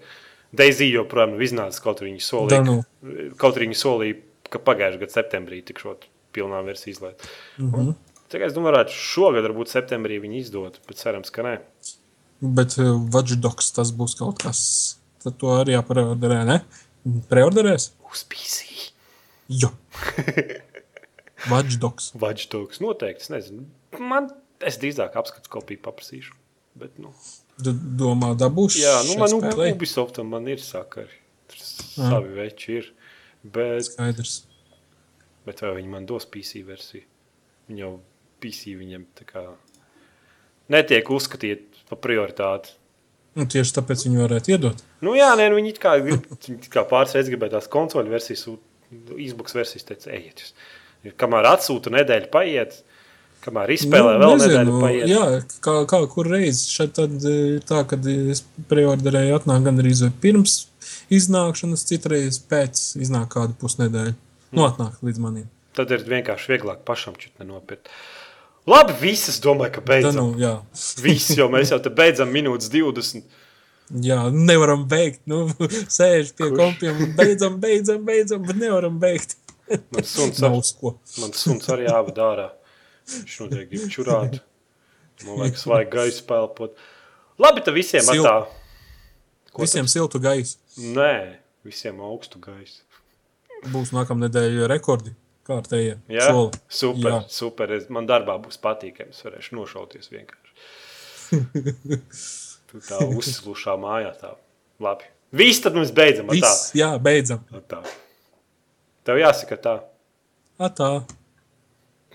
Daisy joprojām nav iznācis, kaut arī viņi solīja, nu. ka, kaut arī viņi solīja, ka pagājušajā gadā septembrī tikšot pilnā versija izlaista. Mm -hmm. Kā es domāju, šogad, varbūt septembrī viņi izdod, bet cerams, ka nē. Bet uh, Watch Dogs tas būs kaut kas. Tad to arī jāpreorderē, ne? Preorderēs? Uz PC. Jo. Watch Dogs noteikti. Es nezinu. Man, es drīzāk apskatu kopiju paprasīšu. Bet, nu, Tu domā, dabūs? jā, nu, man spēlei? Ubisoftam man ir sakari. Tur savi veči ir. Bet, Skaidrs. bet vai viņi man dos PC versiju? Viņi jau PC viņam tā kā netiek uzskatīt par prioritāti. Nu, tieši tāpēc viņi varētu iedot. Nu, jā, nē, nu, viņi kā, viņi kā pāris reizes gribēja tās konsoļu versijas, Xbox versijas, teica, ejiet. jūs." Kamēr atsūta nedēļa paiet, kamēr izspēlē nu, vēl nedēļa paiet. jā, kā, kā kur reiz. Šeit tad ir tā, kad es preorderēju atnāk gan arī pirms iznākšanas, citreiz pēc iznāk kādu pusnedēļu. Nu, atnāk līdz manim. Tad ir vienkārši vieglāk pašam čut nenopirkt. Labi, visas domāju, ka beidzam. nu, jā. Viss jau mēs jau te beidzam minūtes 20. Jā, nevaram beigt. Nu, sēž pie Kurš? kompiem, beidzam, beidzam, beidzam, bet nevaram beigt. Man suns, ar, man suns arī jāvada ārā. Viņš noteikti grib čurāt. Man liekas, vajag gaisu pelpot. Labi, tad visiem Sil- atā. Ko Visiem siltu gaisu. Nē, visiem augstu gaisu. Būs nākamā nedēļa rekordi. Kārtējie. Jā, Soli. super, Jā. Super. Es, man darbā būs patīkami. Es varēšu nošauties vienkārši. Tu tā uzslušā mājā. Tā. Labi. Viss tad mēs beidzam. Viss, jā, beidzam. Tā. ar Tā. Tev jāsaka tā. Atā.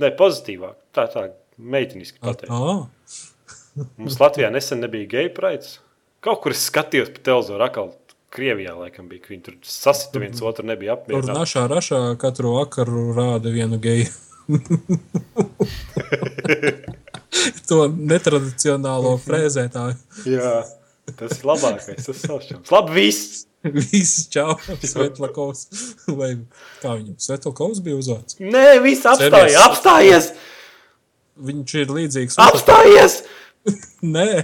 Nē, pozitīvāk. Tā tā meiteniski pateikt. Atā. Mums Latvijā nesen nebija gay pride. Kaut kur es skatījos pa televizoru, atkal Krievijā, laikam, bija. Viņi tur sasita viens otru, nebija apmierināti. Tur našā rašā katru vakaru rāda vienu geju. to netradicionālo frēzētāju. Jā, tas ir labākais. Tas ir. Labi, viss! Viss čau, Svetlakovs. Vai kā viņam, Svetlakovs bija uzvārds? Nē, viss apstājies, apstājies! Viņš ir līdzīgs. Apstājies! Nē.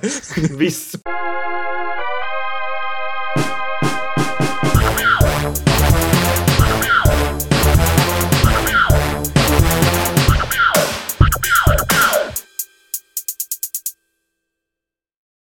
Viss.